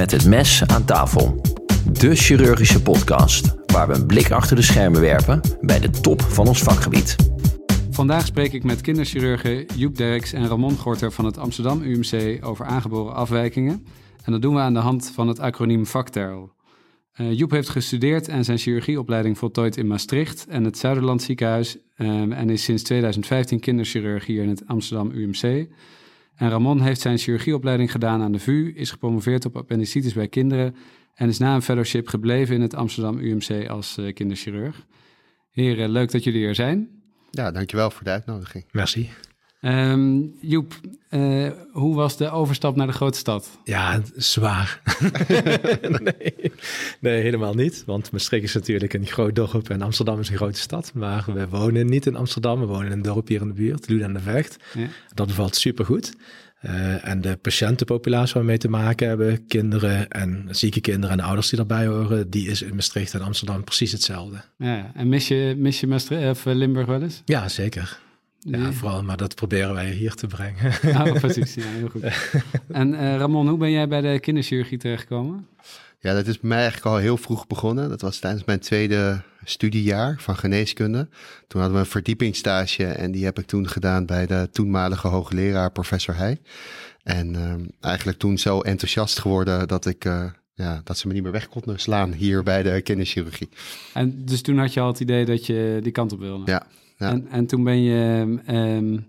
Met het mes aan tafel. De chirurgische podcast waar we een blik achter de schermen werpen bij de top van ons vakgebied. Vandaag spreek ik met kinderchirurgen Joep Derks en Ramon Gorter van het Amsterdam UMC over aangeboren afwijkingen. En dat doen we aan de hand van het acroniem VACTERL. Uh, Joep heeft gestudeerd en zijn chirurgieopleiding voltooid in Maastricht en het Zuiderland ziekenhuis um, en is sinds 2015 kinderchirurg hier in het Amsterdam UMC. En Ramon heeft zijn chirurgieopleiding gedaan aan de VU, is gepromoveerd op appendicitis bij kinderen en is na een fellowship gebleven in het Amsterdam UMC als uh, kinderchirurg. Heren, leuk dat jullie er zijn. Ja, dankjewel voor de uitnodiging. Merci. Um, Joep, uh, hoe was de overstap naar de grote stad? Ja, zwaar. nee, nee, helemaal niet. Want Maastricht is natuurlijk een groot dorp en Amsterdam is een grote stad. Maar we wonen niet in Amsterdam, we wonen in een dorp hier in de buurt, Lude aan de Vecht. Ja. Dat bevalt supergoed. Uh, en de patiëntenpopulatie waar we mee te maken hebben, kinderen en zieke kinderen en ouders die daarbij horen, die is in Maastricht en Amsterdam precies hetzelfde. Ja, en mis je, mis je Maastricht of Limburg wel eens? Ja, zeker. Ja, vooral, maar dat proberen wij hier te brengen. Oh, precies, ja, heel goed. En uh, Ramon, hoe ben jij bij de kinderchirurgie terechtgekomen? Ja, dat is bij mij eigenlijk al heel vroeg begonnen. Dat was tijdens mijn tweede studiejaar van geneeskunde. Toen hadden we een verdiepingsstage en die heb ik toen gedaan bij de toenmalige hoogleraar professor Heij. En uh, eigenlijk toen zo enthousiast geworden dat ik... Uh, ja, dat ze me niet meer weg konden slaan hier bij de kinderchirurgie. En dus toen had je al het idee dat je die kant op wilde? Ja, ja. En, en toen ben je, um,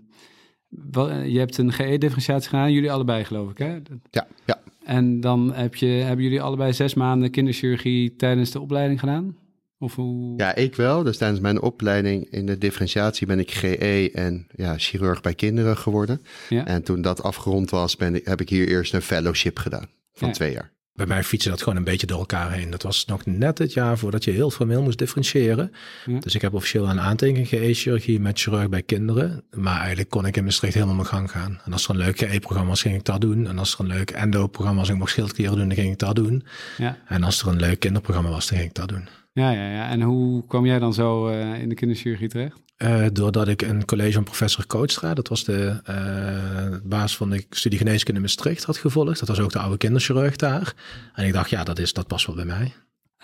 je hebt een GE-differentiatie gedaan, jullie allebei geloof ik hè? Ja, ja. En dan heb je, hebben jullie allebei zes maanden kinderchirurgie tijdens de opleiding gedaan? Of hoe? Ja, ik wel. Dus tijdens mijn opleiding in de differentiatie ben ik GE en ja, chirurg bij kinderen geworden. Ja. En toen dat afgerond was, ben ik, heb ik hier eerst een fellowship gedaan van ja. twee jaar. Bij mij fietsen dat gewoon een beetje door elkaar heen. Dat was nog net het jaar voordat je heel formeel moest differentiëren. Ja. Dus ik heb officieel een aantekening GE-chirurgie met chirurg bij kinderen. Maar eigenlijk kon ik in Maastricht helemaal mijn gang gaan. En als er een leuk GE-programma was, ging ik dat doen. En als er een leuk endo-programma was ik mocht schildklieren doen, dan ging ik dat doen. Ja. En als er een leuk kinderprogramma was, dan ging ik dat doen. Ja, ja, ja. En hoe kwam jij dan zo uh, in de kinderchirurgie terecht? Uh, doordat ik een college van professor Kootstra, dat was de uh, baas van de studie geneeskunde in Maastricht, had gevolgd. Dat was ook de oude kinderchirurg daar. En ik dacht, ja, dat, is, dat past wel bij mij.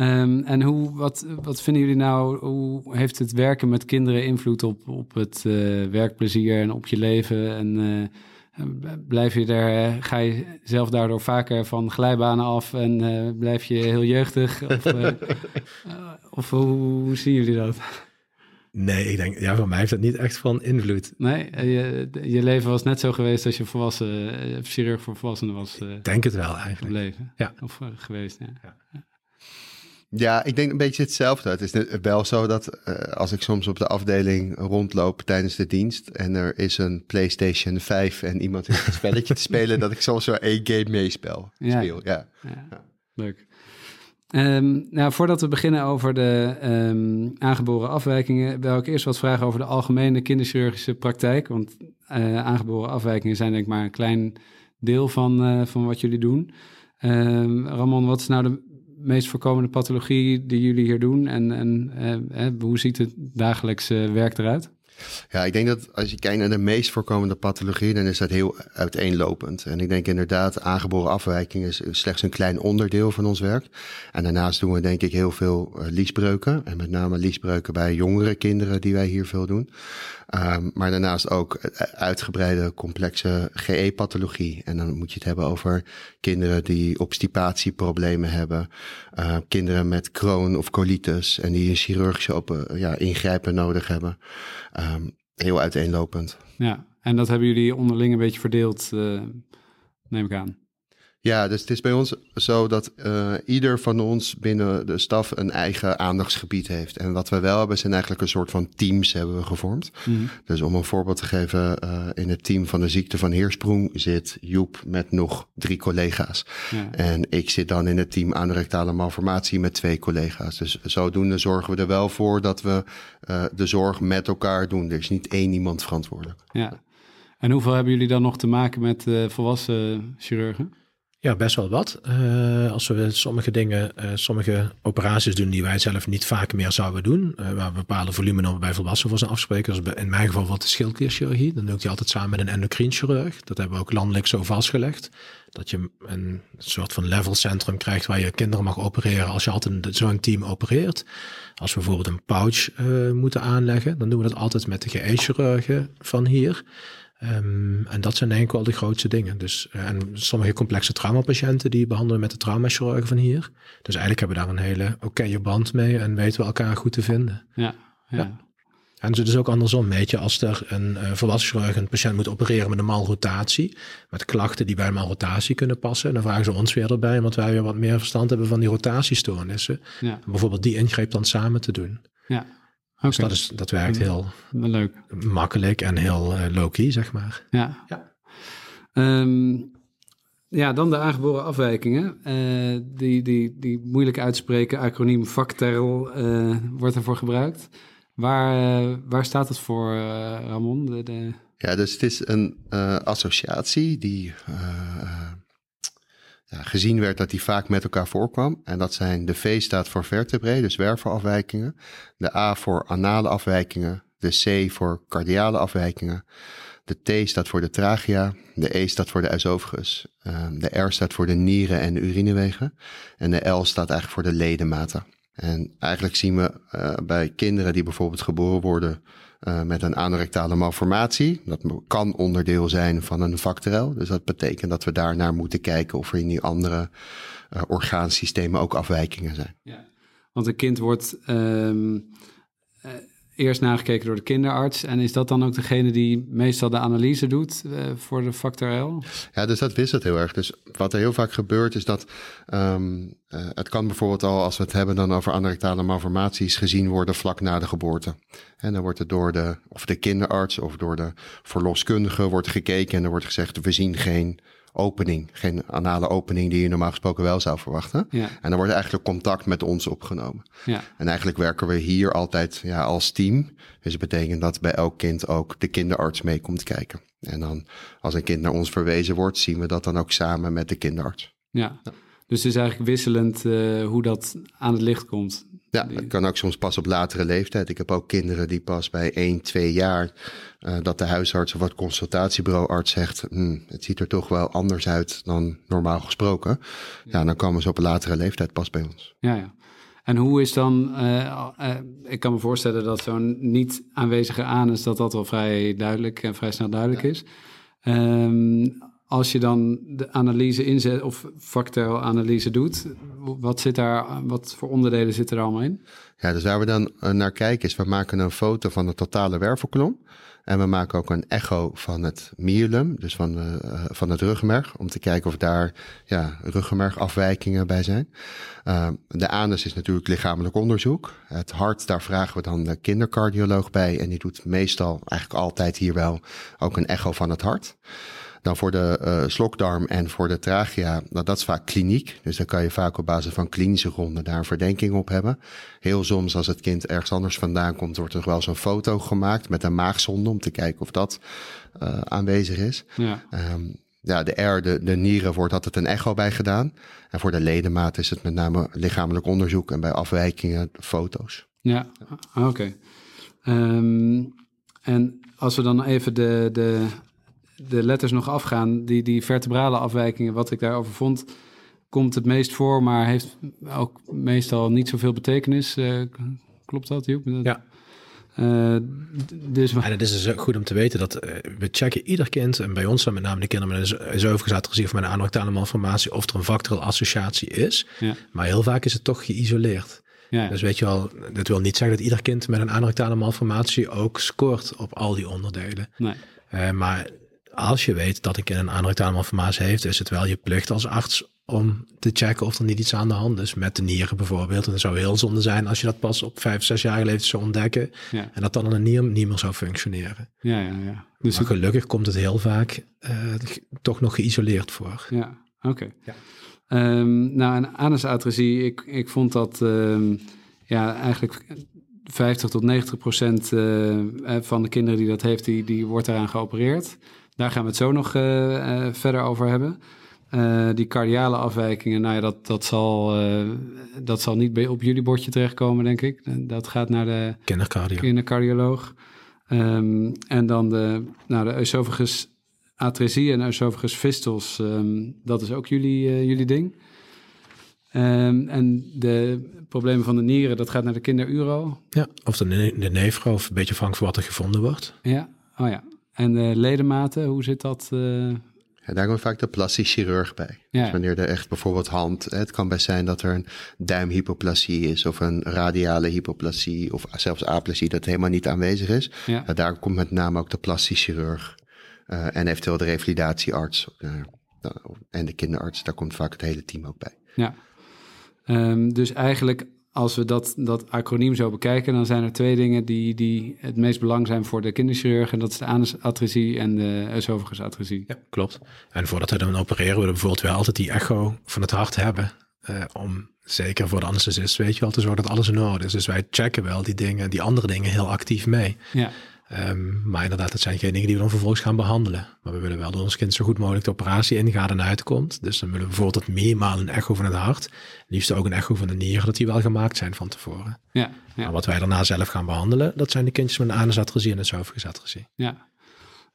Um, en hoe, wat, wat vinden jullie nou, hoe heeft het werken met kinderen invloed op, op het uh, werkplezier en op je leven? En blijf je daar, ga je zelf daardoor vaker van glijbanen af en blijf je heel jeugdig? Of, of hoe, hoe zien jullie dat? Nee, ik denk, ja, voor mij heeft dat niet echt van invloed. Nee, je, je leven was net zo geweest als je volwassen, chirurg voor volwassenen was. Ik denk het wel eigenlijk. Leven. Ja. Of uh, geweest, ja. ja. Ja, ik denk een beetje hetzelfde. Het is wel zo dat uh, als ik soms op de afdeling rondloop tijdens de dienst en er is een PlayStation 5 en iemand heeft een spelletje te spelen, dat ik soms zo één game meespel. Ja. Speel, ja. ja. ja. Leuk. Um, nou, voordat we beginnen over de um, aangeboren afwijkingen, wil ik eerst wat vragen over de algemene kinderchirurgische praktijk. Want uh, aangeboren afwijkingen zijn denk ik maar een klein deel van, uh, van wat jullie doen. Um, Ramon, wat is nou de meest voorkomende pathologie die jullie hier doen en, en uh, hoe ziet het dagelijkse werk eruit? Ja, ik denk dat als je kijkt naar de meest voorkomende pathologie, dan is dat heel uiteenlopend. En ik denk inderdaad, aangeboren afwijking is slechts een klein onderdeel van ons werk. En daarnaast doen we denk ik heel veel uh, liesbreuken. En met name liesbreuken bij jongere kinderen die wij hier veel doen. Um, maar daarnaast ook uitgebreide complexe GE-pathologie. En dan moet je het hebben over kinderen die obstipatieproblemen hebben. Uh, kinderen met Crohn of colitis en die een chirurgische uh, ja, ingrijpen nodig hebben. Um, heel uiteenlopend. Ja, en dat hebben jullie onderling een beetje verdeeld, neem ik aan. Ja, dus het is bij ons zo dat uh, ieder van ons binnen de staf een eigen aandachtsgebied heeft. En wat we wel hebben, zijn eigenlijk een soort van teams hebben we gevormd. Mm. Dus om een voorbeeld te geven, uh, in het team van de ziekte van Heersprong zit Joep met nog drie collega's. Ja. En ik zit dan in het team anorectale malformatie met twee collega's. Dus zodoende zorgen we er wel voor dat we uh, de zorg met elkaar doen. Er is niet één iemand verantwoordelijk. Ja. En hoeveel hebben jullie dan nog te maken met volwassen chirurgen? Ja, best wel wat. Uh, als we sommige dingen, uh, sommige operaties doen die wij zelf niet vaak meer zouden doen, uh, waar we bepaalde volumen bij volwassenen voor zijn afspreken, zoals in mijn geval wat de schildklierchirurgie, dan doe ik die altijd samen met een endocrienchirurg. Dat hebben we ook landelijk zo vastgelegd. Dat je een soort van levelcentrum krijgt waar je kinderen mag opereren als je altijd zo'n team opereert. Als we bijvoorbeeld een pouch moeten aanleggen, dan doen we dat altijd met de GE-chirurgen van hier. Um, en dat zijn denk ik wel de grootste dingen. Dus, uh, en sommige complexe traumapatiënten die behandelen met de traumachirurgen van hier. Dus eigenlijk hebben we daar een hele oké band mee en weten we elkaar goed te vinden. Ja, ja. ja. En het is ook andersom, weet je, als er een uh, volwassen chirurg een patiënt moet opereren met een malrotatie, met klachten die bij een malrotatie kunnen passen, dan vragen ze ons weer erbij, want wij weer wat meer verstand hebben van die rotatiestoornissen. Ja. Bijvoorbeeld die ingreep dan samen te doen. Ja. Dus dat, is, dat werkt heel Leuk. makkelijk en heel uh, low-key, zeg maar. Ja. Ja. Um, ja, dan de aangeboren afwijkingen. Uh, die, die, die moeilijk uitspreken, acroniem VACTERL, uh, wordt ervoor gebruikt. Waar, waar staat het voor, Ramon? De, de... Ja, dus het is een associatie die gezien werd dat die vaak met elkaar voorkwam. En dat zijn de V staat voor vertebrae, dus wervelafwijkingen. De A voor anale afwijkingen. De C voor cardiale afwijkingen. De T staat voor de trachea. De E staat voor de esophagus. Ehm, de R staat voor de nieren en urinewegen. En de L staat eigenlijk voor de ledematen. En eigenlijk zien we uh, bij kinderen die bijvoorbeeld geboren worden uh, met een anorectale malformatie. Dat kan onderdeel zijn van een factorel. Dus dat betekent dat we daar naar moeten kijken of er in die andere uh, orgaansystemen ook afwijkingen zijn. Ja, want een kind wordt um, eerst nagekeken door de kinderarts. En is dat dan ook degene die meestal de analyse doet uh, voor de factor L? Ja, dus dat wisselt heel erg. Dus wat er heel vaak gebeurt is dat um, uh, het kan bijvoorbeeld al, als we het hebben dan over anorectale malformaties, gezien worden vlak na de geboorte. En dan wordt het door de, of de kinderarts of door de verloskundige wordt gekeken en er wordt gezegd, we zien geen opening, geen anale opening die je normaal gesproken wel zou verwachten. Ja. En dan wordt eigenlijk contact met ons opgenomen. Ja. En eigenlijk werken we hier altijd ja, als team. Dus dat betekent dat bij elk kind ook de kinderarts mee komt kijken. En dan als een kind naar ons verwezen wordt, zien we dat dan ook samen met de kinderarts. Ja, dus het is eigenlijk wisselend uh, hoe dat aan het licht komt. Ja, dat kan ook soms pas op latere leeftijd. Ik heb ook kinderen die pas bij 1, 2 jaar uh, dat de huisarts of het consultatiebureauarts zegt, hm, het ziet er toch wel anders uit dan normaal gesproken. Ja, dan komen ze op een latere leeftijd pas bij ons. Ja, ja. En hoe is dan, uh, uh, ik kan me voorstellen dat zo'n niet aanwezige anus, dat dat wel vrij duidelijk en vrij snel duidelijk ja. is. Um, als je dan de analyse inzet of factorial analyse doet, wat, zit daar, wat voor onderdelen zitten er allemaal in? Ja, dus waar we dan naar kijken is, we maken een foto van de totale wervelkolom. En we maken ook een echo van het myelum, dus van, de, uh, van het ruggenmerg, om te kijken of daar ja, ruggenmergafwijkingen bij zijn. Uh, de anus is natuurlijk lichamelijk onderzoek. Het hart, daar vragen we dan de kindercardioloog bij. En die doet meestal, eigenlijk altijd hier wel, ook een echo van het hart. Dan voor de uh, slokdarm en voor de trachea, nou, dat is vaak kliniek. Dus dan kan je vaak op basis van klinische gronden daar een verdenking op hebben. Heel soms als het kind ergens anders vandaan komt, wordt er wel zo'n foto gemaakt met een maagzonde om te kijken of dat uh, aanwezig is. Ja. Um, ja, de R, de, de nieren, wordt altijd een echo bij gedaan. En voor de ledemaat is het met name lichamelijk onderzoek en bij afwijkingen foto's. Ja, oké. Okay. Um, en als we dan even de, de de letters nog afgaan, die, die vertebrale afwijkingen, wat ik daarover vond, komt het meest voor, maar heeft ook meestal niet zoveel betekenis. Uh, klopt dat, Joep? Ja. Uh, dus... En het is dus goed om te weten dat uh, we checken ieder kind, en bij ons dan met name de kinderen met een esophagus of met een anorectale malformatie, of er een factorial associatie is. Ja. Maar heel vaak is het toch geïsoleerd. Ja. Dus weet je wel, dat wil niet zeggen dat ieder kind met een anorectale malformatie ook scoort op al die onderdelen. Nee. Uh, maar als je weet dat een kind een anorectale malformatie heeft, is het wel je plicht als arts om te checken of er niet iets aan de hand is met de nieren bijvoorbeeld. En het zou heel zonde zijn als je dat pas op vijf, zes jaar leeftijd zou ontdekken ja. en dat dan een nier niet meer zou functioneren. Ja, ja, ja. Dus maar gelukkig komt het heel vaak uh, toch nog geïsoleerd voor. Ja, oké. Okay. Ja. Um, nou, en anusatresie, ik, ik vond dat um, ja, eigenlijk 50 tot 90 procent uh, van de kinderen die dat heeft, die, die wordt eraan geopereerd. Daar gaan we het zo nog uh, uh, verder over hebben. Uh, die cardiale afwijkingen, nou ja, dat, dat, zal, uh, dat zal niet bij, op jullie bordje terechtkomen, denk ik. Dat gaat naar de kindercardio. kindercardioloog. Um, en dan de, nou, de esophagus atresie en esophagus fistels, um, dat is ook jullie, uh, jullie ding. Um, en de problemen van de nieren, dat gaat naar de kinderuro. Ja, of de, ne de nefro, of een beetje afhankelijk van wat er gevonden wordt. Ja, oh ja. En de ledematen, hoe zit dat? Uh... Ja, daar komt vaak de plastisch chirurg bij. Ja. Dus wanneer er echt bijvoorbeeld hand, het kan best zijn dat er een duimhypoplasie is of een radiale hypoplasie of zelfs aplasie dat helemaal niet aanwezig is. Ja. daar komt met name ook de plastisch chirurg uh, en eventueel de revalidatiearts uh, en de kinderarts. Daar komt vaak het hele team ook bij. Ja, um, dus eigenlijk als we dat, dat acroniem zo bekijken, dan zijn er twee dingen die, die het meest belang zijn voor de kinderchirurg. En dat is de anusatresie en de esophagus Ja, klopt. En voordat we dan opereren, willen we bijvoorbeeld wel altijd die echo van het hart hebben. Uh, om zeker voor de anesthesist, weet je wel, te zorgen dat alles in orde is. Dus wij checken wel die dingen, die andere dingen heel actief mee. Ja. Um, maar inderdaad, dat zijn geen dingen die we dan vervolgens gaan behandelen. Maar we willen wel dat ons kind zo goed mogelijk de operatie ingaat en uitkomt. Dus dan willen we bijvoorbeeld dat meermaal een echo van het hart. Liefst ook een echo van de nieren, dat die wel gemaakt zijn van tevoren. Ja, ja. Maar wat wij daarna zelf gaan behandelen, dat zijn de kindjes met een anusatresie en een esophagisatresie. Ja.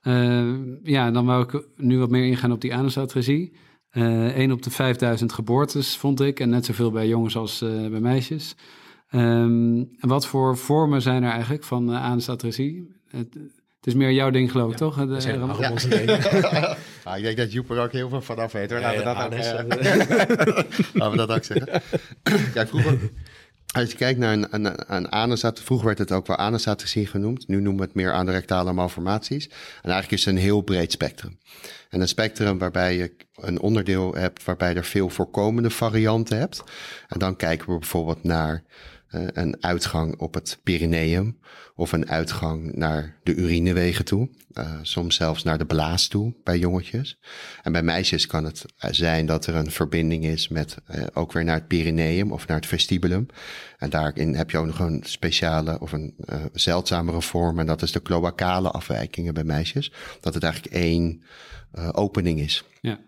Uh, ja, dan wou ik nu wat meer ingaan op die anusatresie. Uh, 1 op de 5000 geboortes vond ik, en net zoveel bij jongens als uh, bij meisjes. Um, en wat voor vormen zijn er eigenlijk van uh? Het, het is meer jouw ding, geloof ik, toch? Dat is ja. ja. ah, ik denk dat Joep er ook heel veel vanaf weet, hoor. Laten, ja, we, dat ook, Laten we dat ook zeggen. Kijk, vroeger... Als je kijkt naar een, een, een anusat, vroeger werd het ook wel anusatresie genoemd. Nu noemen we het meer anorectale malformaties. En eigenlijk is het een heel breed spectrum. En een spectrum waarbij je een onderdeel hebt waarbij er veel voorkomende varianten hebt. En dan kijken we bijvoorbeeld naar een uitgang op het perineum of een uitgang naar de urinewegen toe. Uh, soms zelfs naar de blaas toe bij jongetjes. En bij meisjes kan het zijn dat er een verbinding is met ook weer naar het perineum of naar het vestibulum. En daarin heb je ook nog een speciale of een zeldzamere vorm en dat is de cloacale afwijkingen bij meisjes. Dat het eigenlijk één opening is. Ja.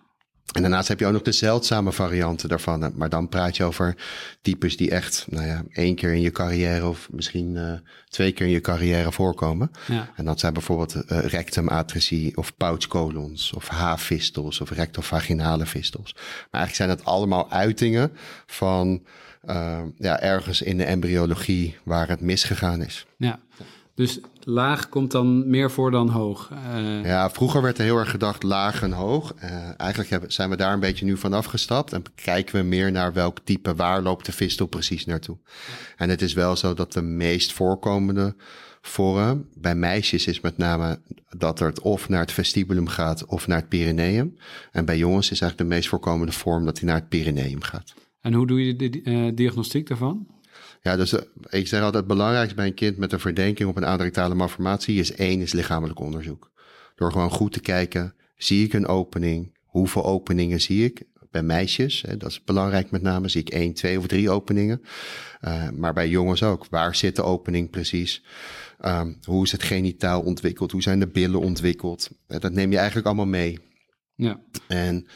En daarnaast heb je ook nog de zeldzame varianten daarvan. Maar dan praat je over types die echt, nou ja, één keer in je carrière of misschien uh, twee keer in je carrière voorkomen. Ja. En dat zijn bijvoorbeeld uh, rectumatresie of pouchcolons of haarfistels of rectovaginale fistels. Maar eigenlijk zijn het allemaal uitingen van uh, ja, ergens in de embryologie waar het misgegaan is. Ja. Dus laag komt dan meer voor dan hoog. Uh... Ja, vroeger werd er heel erg gedacht laag en hoog. Uh, eigenlijk hebben, zijn we daar een beetje nu van afgestapt. En kijken we meer naar welk type, waar loopt de vistel precies naartoe. En het is wel zo dat de meest voorkomende vorm bij meisjes is met name dat het of naar het vestibulum gaat of naar het perineum. En bij jongens is eigenlijk de meest voorkomende vorm dat hij naar het perineum gaat. En hoe doe je de uh, diagnostiek daarvan? Ja, dus uh, ik zeg altijd het belangrijkste bij een kind met een verdenking op een adrectale malformatie is één, is lichamelijk onderzoek. Door gewoon goed te kijken, zie ik een opening? Hoeveel openingen zie ik? Bij meisjes, hè, dat is belangrijk met name, zie ik één, twee of drie openingen. Uh, maar bij jongens ook. Waar zit de opening precies? Um, hoe is het genitaal ontwikkeld? Hoe zijn de billen ontwikkeld? Uh, dat neem je eigenlijk allemaal mee. Ja. En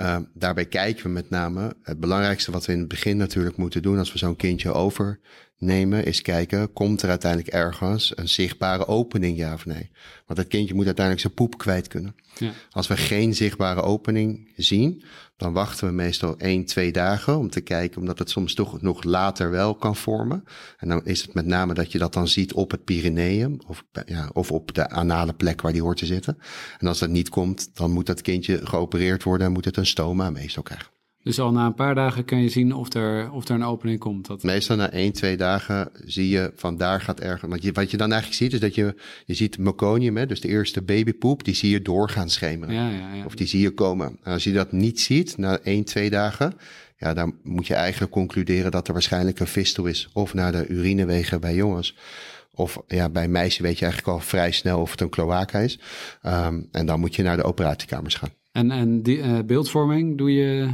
uh, daarbij kijken we met name, het belangrijkste wat we in het begin natuurlijk moeten doen als we zo'n kindje overnemen, is kijken, komt er uiteindelijk ergens een zichtbare opening, ja of nee? Want het kindje moet uiteindelijk zijn poep kwijt kunnen. Ja. Als we geen zichtbare opening zien, dan wachten we meestal één, twee dagen om te kijken, omdat het soms toch nog later wel kan vormen. En dan is het met name dat je dat dan ziet op het Pyreneeum of, ja, of op de anale plek waar die hoort te zitten. En als dat niet komt, dan moet dat kindje geopereerd worden en moet het een stoma meestal krijgen. Dus al na een paar dagen kun je zien of er, of er een opening komt. Dat... Meestal na één, twee dagen zie je van daar gaat ergens. Want je, wat je dan eigenlijk ziet is dat je, je ziet meconium, hè, dus de eerste babypoep, die zie je doorgaan schemeren. Ja, ja, ja. Of die zie je komen. En als je dat niet ziet na één, twee dagen, ja, dan moet je eigenlijk concluderen dat er waarschijnlijk een fistel is. Of naar de urinewegen bij jongens. Of ja, bij meisjes weet je eigenlijk al vrij snel of het een cloaca is. Um, en dan moet je naar de operatiekamers gaan. En, en die uh, beeldvorming doe je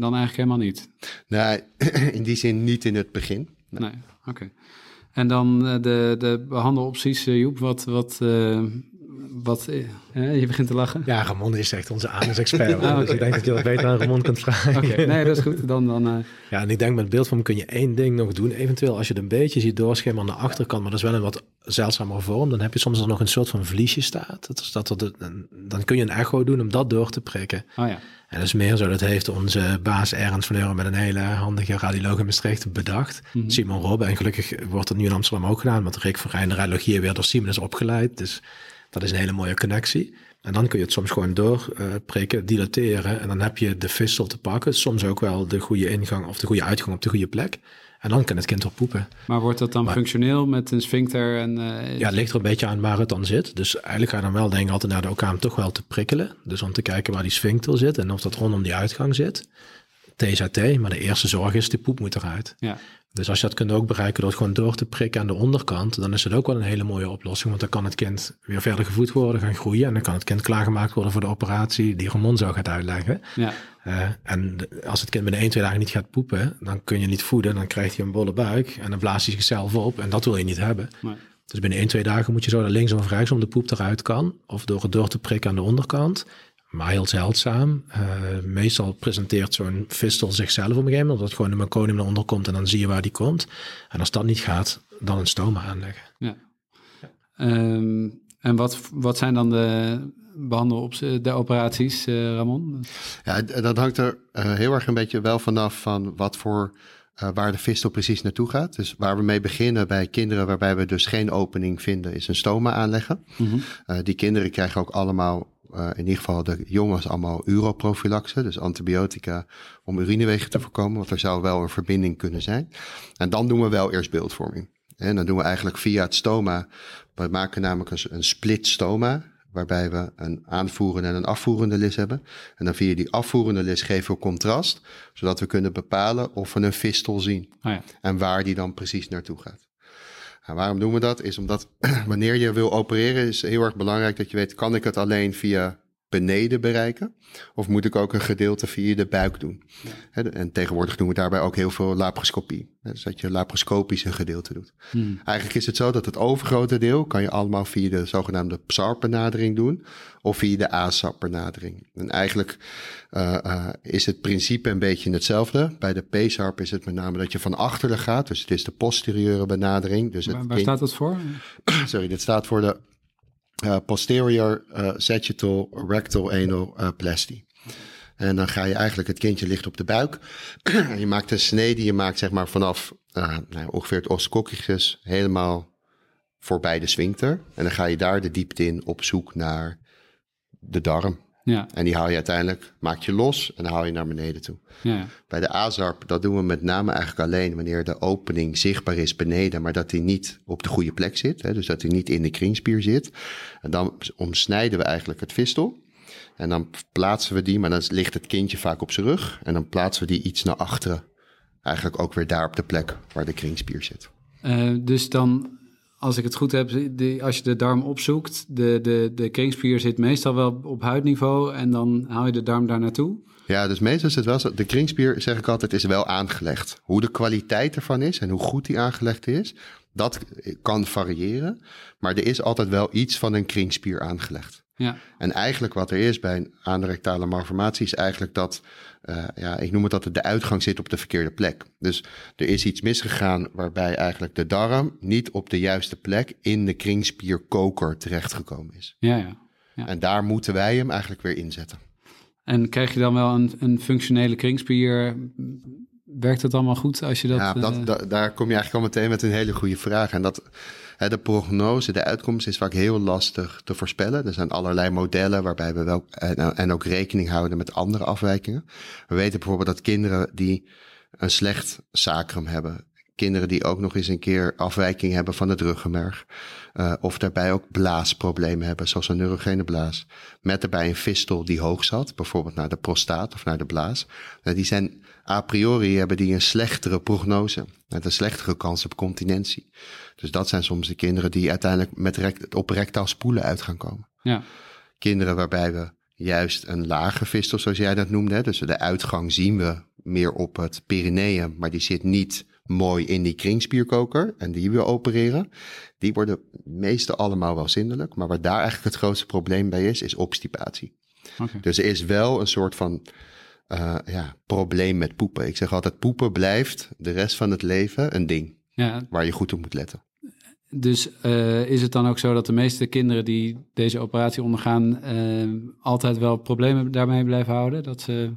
dan eigenlijk helemaal niet? Nee, in die zin niet in het begin. Nee, oké. Okay. En dan uh, de, de behandelopties, uh, Joep, wat, wat, uh, wat, eh, je begint te lachen. Ja, Ramon is echt onze anus-expert. Ah. Dus ik denk dat je dat beter aan Ramon kunt vragen. Oké, nee, dat is goed. Dan, dan, eh, Ja, en ik denk met beeldvorm kun je één ding nog doen. Eventueel als je het een beetje ziet doorschemeren aan de achterkant, maar dat is wel een wat zeldzamere vorm. Dan heb je soms er nog een soort van vliesje staat. Dat is dat er dan kun je een echo doen om dat door te prikken. oh ja. En dat is meer zo, dat heeft onze baas Ernst van Euren met een hele handige radioloog in Maastricht bedacht. Mhm. Simon Robbe. En gelukkig wordt het nu in Amsterdam ook gedaan, want Rick van Rijn de radiologie weer door Simon is opgeleid. Dus dat is een hele mooie connectie. En dan kun je het soms gewoon doorprikken, dilateren. En dan heb je de fistel te pakken. Soms ook wel de goede ingang of de goede uitgang op de goede plek. En dan kan het kind op poepen. Maar wordt dat dan Maar- functioneel met een sphincter? En, eh, Ja, het ligt er een beetje aan waar het dan zit. Dus eigenlijk ga je dan wel denken altijd naar de OK om toch wel te prikkelen. Dus om te kijken waar die sphincter zit en of dat rondom die uitgang zit. TZT, maar de eerste zorg is, die poep moet eruit. ja. Dus als je dat kunt ook bereiken door het gewoon door te prikken aan de onderkant, dan is het ook wel een hele mooie oplossing. Want dan kan het kind weer verder gevoed worden, gaan groeien. En dan kan het kind klaargemaakt worden voor de operatie die Ramon zo gaat uitleggen. ja. Eh, en als het kind binnen 1, 2 dagen niet gaat poepen, dan kun je niet voeden. Dan krijgt hij een bolle buik en dan blaast hij zichzelf op. En dat wil je niet hebben. Nee. Dus binnen 1, 2 dagen moet je zo naar links of rechts om de poep eruit kan. Of door het door te prikken aan de onderkant. Maar heel zeldzaam. Eh, meestal presenteert zo'n fistel zichzelf op een gegeven moment. Dat gewoon de meconium naar onder komt en dan zie je waar die komt. En als dat niet gaat, dan een stoma aanleggen. Ja. Ehm, en wat, wat zijn dan de behandel de operaties, eh, Ramon? Ja, dat hangt er eh, heel erg een beetje wel vanaf van wat voor, eh, waar de fistel precies naartoe gaat. Dus waar we mee beginnen bij kinderen waarbij we dus geen opening vinden, is een stoma aanleggen. Eh, die kinderen krijgen ook allemaal, eh, in ieder geval de jongens, allemaal uroprofylaxe, dus antibiotica om urinewegen te voorkomen, want er zou wel een verbinding kunnen zijn. En dan doen we wel eerst beeldvorming. En dan doen we eigenlijk via het stoma, we maken namelijk een, een split stoma, waarbij we een aanvoerende en een afvoerende lis hebben. En dan via die afvoerende lis geven we contrast, zodat we kunnen bepalen of we een fistel zien Oh ja. en waar die dan precies naartoe gaat. En waarom doen we dat? Is omdat wanneer je wil opereren, is heel erg belangrijk dat je weet, kan ik het alleen via beneden bereiken? Of moet ik ook een gedeelte via de buik doen? En tegenwoordig doen we daarbij ook heel veel laparoscopie. Dus dat je laparoscopisch een gedeelte doet. Eigenlijk is het zo dat het overgrote deel kan je allemaal via de zogenaamde PSAR-benadering doen. Of via de ASAP-benadering. En eigenlijk eh, eh, is het principe een beetje hetzelfde. Bij de PSARP is het met name dat je van achteren gaat. Dus het is de posterieure benadering. Dus het Waar, waar staat dat voor? sorry, dit staat voor de posterior eh, sagittal rectal anal eh, plasty. En dan ga je eigenlijk, het kindje ligt op de buik. je maakt een snede, je maakt zeg maar vanaf eh, nou, ongeveer het os coccygis helemaal voorbij de sphincter. En dan ga je daar de diepte in op zoek naar de darm. Ja, En die haal je uiteindelijk, maak je los en dan haal je naar beneden toe. ja. Bij de ASARP, dat doen we met name eigenlijk alleen wanneer de opening zichtbaar is beneden, maar dat die niet op de goede plek zit. Hè, dus dat hij niet in de kringspier zit. En dan omsnijden we eigenlijk het fistel. En dan plaatsen we die, maar dan ligt het kindje vaak op zijn rug. En dan plaatsen we die iets naar achteren. Eigenlijk ook weer daar op de plek waar de kringspier zit. Eh, dus dan, als ik het goed heb, als je de darm opzoekt, de, de, de kringspier zit meestal wel op huidniveau en dan haal je de darm daar naartoe. Ja, dus meestal is het wel zo. De kringspier, zeg ik altijd, is wel aangelegd. Hoe de kwaliteit ervan is en hoe goed die aangelegd is, dat kan variëren. Maar er is altijd wel iets van een kringspier aangelegd. Ja, En eigenlijk wat er is bij een anorectale malformatie is eigenlijk dat, eh, ja, ik noem het dat de uitgang zit op de verkeerde plek. Dus er is iets misgegaan waarbij eigenlijk de darm niet op de juiste plek in de kringspierkoker terechtgekomen is. ja, ja. Ja. En daar moeten wij hem eigenlijk weer inzetten. En krijg je dan wel een, een functionele kringspier? Werkt het allemaal goed als je dat... ja, dat, eh, da- daar kom je eigenlijk al meteen met een hele goede vraag. En dat de prognose, de uitkomst is vaak heel lastig te voorspellen. Er zijn allerlei modellen waarbij we wel en, en ook rekening houden met andere afwijkingen. We weten bijvoorbeeld dat kinderen die een slecht sacrum hebben, kinderen die ook nog eens een keer afwijking hebben van het ruggenmerg, eh, of daarbij ook blaasproblemen hebben, zoals een neurogene blaas, met daarbij een fistel die hoog zat, bijvoorbeeld naar de prostaat of naar de blaas. Nou, die zijn a priori hebben die een slechtere prognose, met een slechtere kans op continentie. Dus dat zijn soms de kinderen die uiteindelijk met rect, op rectaal spoelen uit gaan komen. ja, Kinderen waarbij we juist een lage fistel, zoals jij dat noemde, hè, dus de uitgang zien we meer op het perineum, maar die zit niet mooi in die kringspierkoker en die we opereren. Die worden meestal allemaal wel zindelijk. Maar wat daar eigenlijk het grootste probleem bij is, is obstipatie. Dus er is wel een soort van eh, ja, probleem met poepen. Ik zeg altijd, poepen blijft de rest van het leven een ding Ja, waar je goed op moet letten. dus eh, is het dan ook zo dat de meeste kinderen die deze operatie ondergaan... eh, altijd wel problemen daarmee blijven houden? Dat ze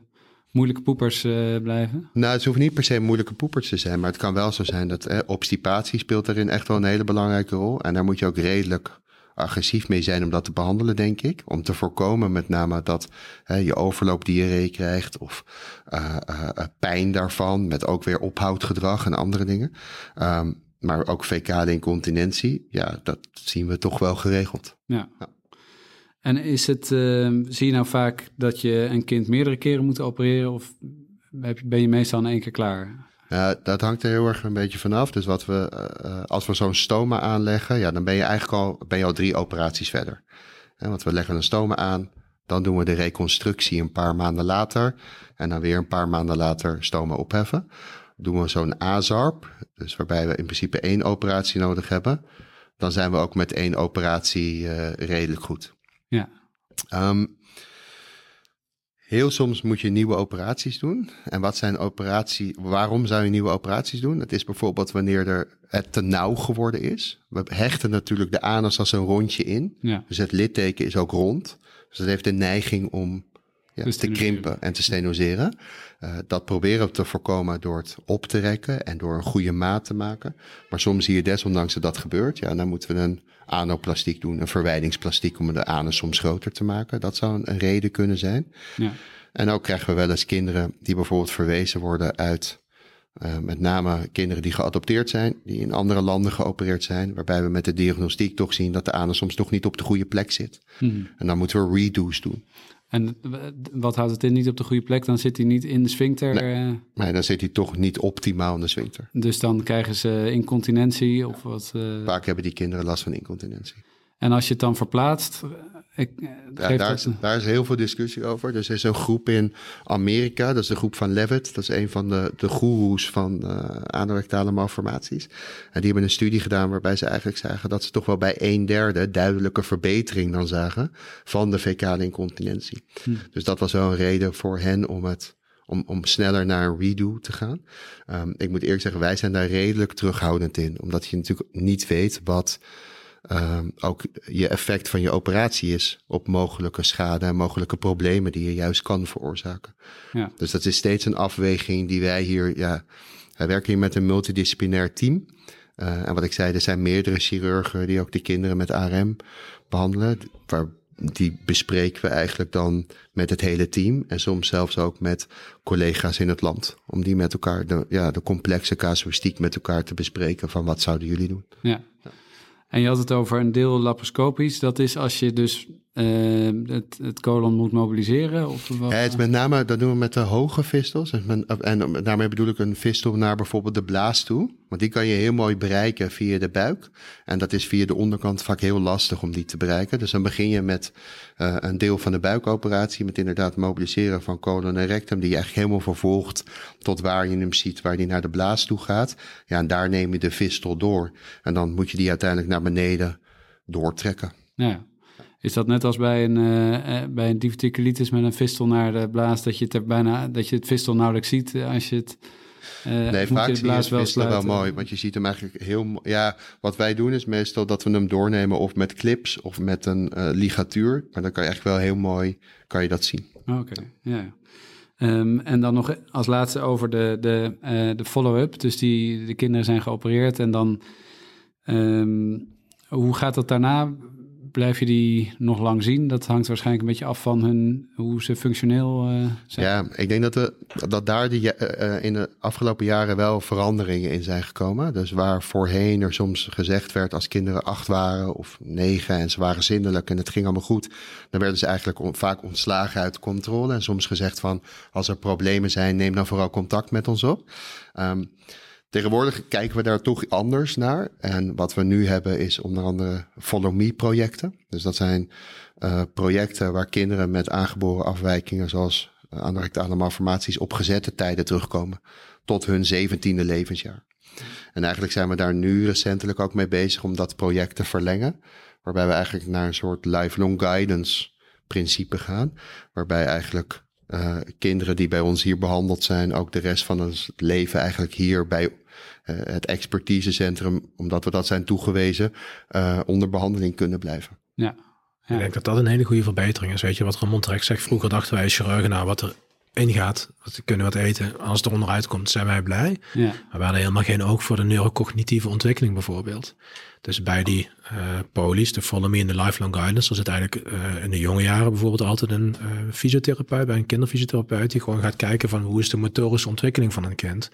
moeilijke poepers blijven? Nou, het hoeft niet per se moeilijke poepers te zijn, maar het kan wel zo zijn dat eh, obstipatie speelt daarin echt wel een hele belangrijke rol. En daar moet je ook redelijk agressief mee zijn om dat te behandelen, denk ik. Om te voorkomen met name dat hè, je overloopdiarree krijgt of eh, eh, eh, pijn daarvan, met ook weer ophoudgedrag en andere dingen. Ehm, maar ook fecale incontinentie, ja, dat zien we toch wel geregeld. Ja. Ja. En is het, eh, zie je nou vaak dat je een kind meerdere keren moet opereren of ben je meestal in één keer klaar? Dat hangt er heel erg een beetje vanaf. Dus wat we, eh, eh, als we zo'n stoma aanleggen, ja, dan ben je eigenlijk al, ben je al drie operaties verder. Want we leggen een stoma aan, dan doen we de reconstructie een paar maanden later. En dan weer een paar maanden later stoma opheffen. Doen we zo'n AZARP, dus waarbij we in principe één operatie nodig hebben. Dan zijn we ook met één operatie eh, redelijk goed. Ja. Ehm, heel soms moet je nieuwe operaties doen. En wat zijn operatie? Waarom zou je nieuwe operaties doen? Het is bijvoorbeeld wanneer er het te nauw geworden is. We hechten natuurlijk de anus als een rondje in. Ja. Dus het litteken is ook rond. Dus dat heeft de neiging om ja, Te krimpen en te stenoseren. Eh, dat proberen we te voorkomen door het op te rekken en door een goede maat te maken. Maar soms zie je desondanks dat dat gebeurt. Ja, dan moeten we een anoplastiek doen, een verwijdingsplastiek om de anus soms groter te maken. Dat zou een, reden kunnen zijn. Ja. En ook krijgen we wel eens kinderen die bijvoorbeeld verwezen worden uit, eh, met name kinderen die geadopteerd zijn, die in andere landen geopereerd zijn, waarbij we met de diagnostiek toch zien dat de anus soms toch niet op de goede plek zit. Mhm. En dan moeten we redo's doen. En wat houdt het in niet op de goede plek? Dan zit hij niet in de sphincter. eh, Maar dan zit hij toch niet optimaal in de sphincter. dus dan krijgen ze incontinentie of wat. eh, Vaak hebben die kinderen last van incontinentie. en als je het dan verplaatst, ik, eh, Ja, geeft daar, is, daar is heel veel discussie over. Dus er is een groep in Amerika, dat is de groep van Levitt. Dat is een van de, de goeroes van uh, anorectale malformaties. En die hebben een studie gedaan waarbij ze eigenlijk zagen dat ze toch wel bij een derde duidelijke verbetering dan zagen van de fecale incontinentie. Hm. Dus dat was wel een reden voor hen om het om, om sneller naar een redo te gaan. Um, ik moet eerlijk zeggen, wij zijn daar redelijk terughoudend in. Omdat je natuurlijk niet weet wat um, ook je effect van je operatie is op mogelijke schade en mogelijke problemen die je juist kan veroorzaken. Ja. Dus dat is steeds een afweging die wij hier, ja, wij werken hier met een multidisciplinair team. Uh, en wat ik zei, er zijn meerdere chirurgen die ook de kinderen met ARM behandelen. Waar, die bespreken we eigenlijk dan met het hele team. En soms zelfs ook met collega's in het land. Om die met elkaar, de, ja, de complexe casuïstiek met elkaar te bespreken. Van wat zouden jullie doen? Ja. En je had het over een deel laparoscopisch. Dat is als je dus uh, het, het colon moet mobiliseren? Of wat? Ja, het is met name, dat doen we met de hoge vistels. En, en daarmee bedoel ik een vistel naar bijvoorbeeld de blaas toe. Want die kan je heel mooi bereiken via de buik. En dat is via de onderkant vaak heel lastig om die te bereiken. Dus dan begin je met uh, een deel van de buikoperatie. Met inderdaad mobiliseren van colon en rectum. Die je eigenlijk helemaal vervolgt tot waar je hem ziet, waar die naar de blaas toe gaat. Ja, en daar neem je de vistel door. En dan moet je die uiteindelijk naar beneden doortrekken. Ja. Is dat net als bij een, uh, bij een diverticulitis met een fistel naar de blaas, dat je het, bijna, dat je het fistel nauwelijks ziet als je het... Uh, nee, vaak je zie je het wel, wel mooi, want je ziet hem eigenlijk heel... Ja, wat wij doen is meestal dat we hem doornemen of met clips of met een uh, ligatuur. Maar dan kan je echt wel heel mooi, kan je dat zien. Oké, okay, ja. Um, en dan nog als laatste over de, de, uh, de follow-up. Dus die, de kinderen zijn geopereerd en dan... Um, hoe gaat dat daarna? Blijf je die nog lang zien? Dat hangt waarschijnlijk een beetje af van hun, hoe ze functioneel uh, zijn. Ja, ik denk dat, we, dat daar die, uh, in de afgelopen jaren wel veranderingen in zijn gekomen. Dus waar voorheen er soms gezegd werd als kinderen acht waren of negen en ze waren zindelijk en het ging allemaal goed, dan werden ze eigenlijk vaak ontslagen uit controle. En soms gezegd van als er problemen zijn, neem dan vooral contact met ons op. Um, Tegenwoordig kijken we daar toch anders naar. En wat we nu hebben is onder andere Follow Me projecten. Dus dat zijn uh, projecten waar kinderen met aangeboren afwijkingen zoals uh, anorectale malformaties op gezette tijden terugkomen. Tot hun zeventiende levensjaar. En eigenlijk zijn we daar nu recentelijk ook mee bezig om dat project te verlengen. Waarbij we eigenlijk naar een soort lifelong guidance principe gaan. Waarbij eigenlijk uh, kinderen die bij ons hier behandeld zijn, ook de rest van hun leven eigenlijk hier bij het expertisecentrum, omdat we dat zijn toegewezen, uh, onder behandeling kunnen blijven. Ja. ja. Ik denk dat dat een hele goede verbetering is. Weet je wat Ramon terecht zegt? Vroeger dachten wij chirurgen, nou wat er ingaat, we kunnen wat eten. Als het er onderuit komt, zijn wij blij. Ja. Maar we hadden helemaal geen oog voor de neurocognitieve ontwikkeling bijvoorbeeld. Dus bij die uh, polies, de Follow Me in de Lifelong Guidance, er zit eigenlijk uh, in de jonge jaren bijvoorbeeld altijd een uh, fysiotherapeut, bij een kinderfysiotherapeut, die gewoon gaat kijken van hoe is de motorische ontwikkeling van een kind.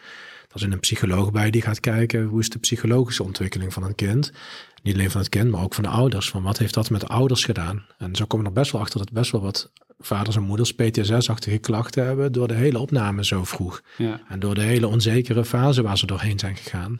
Er zit een psycholoog bij die gaat kijken hoe is de psychologische ontwikkeling van een kind. Niet alleen van het kind, maar ook van de ouders. Van wat heeft dat met de ouders gedaan? En zo komen we er best wel achter dat best wel wat vaders en moeders PTSS-achtige klachten hebben door de hele opname zo vroeg. Ja. En door de hele onzekere fase waar ze doorheen zijn gegaan.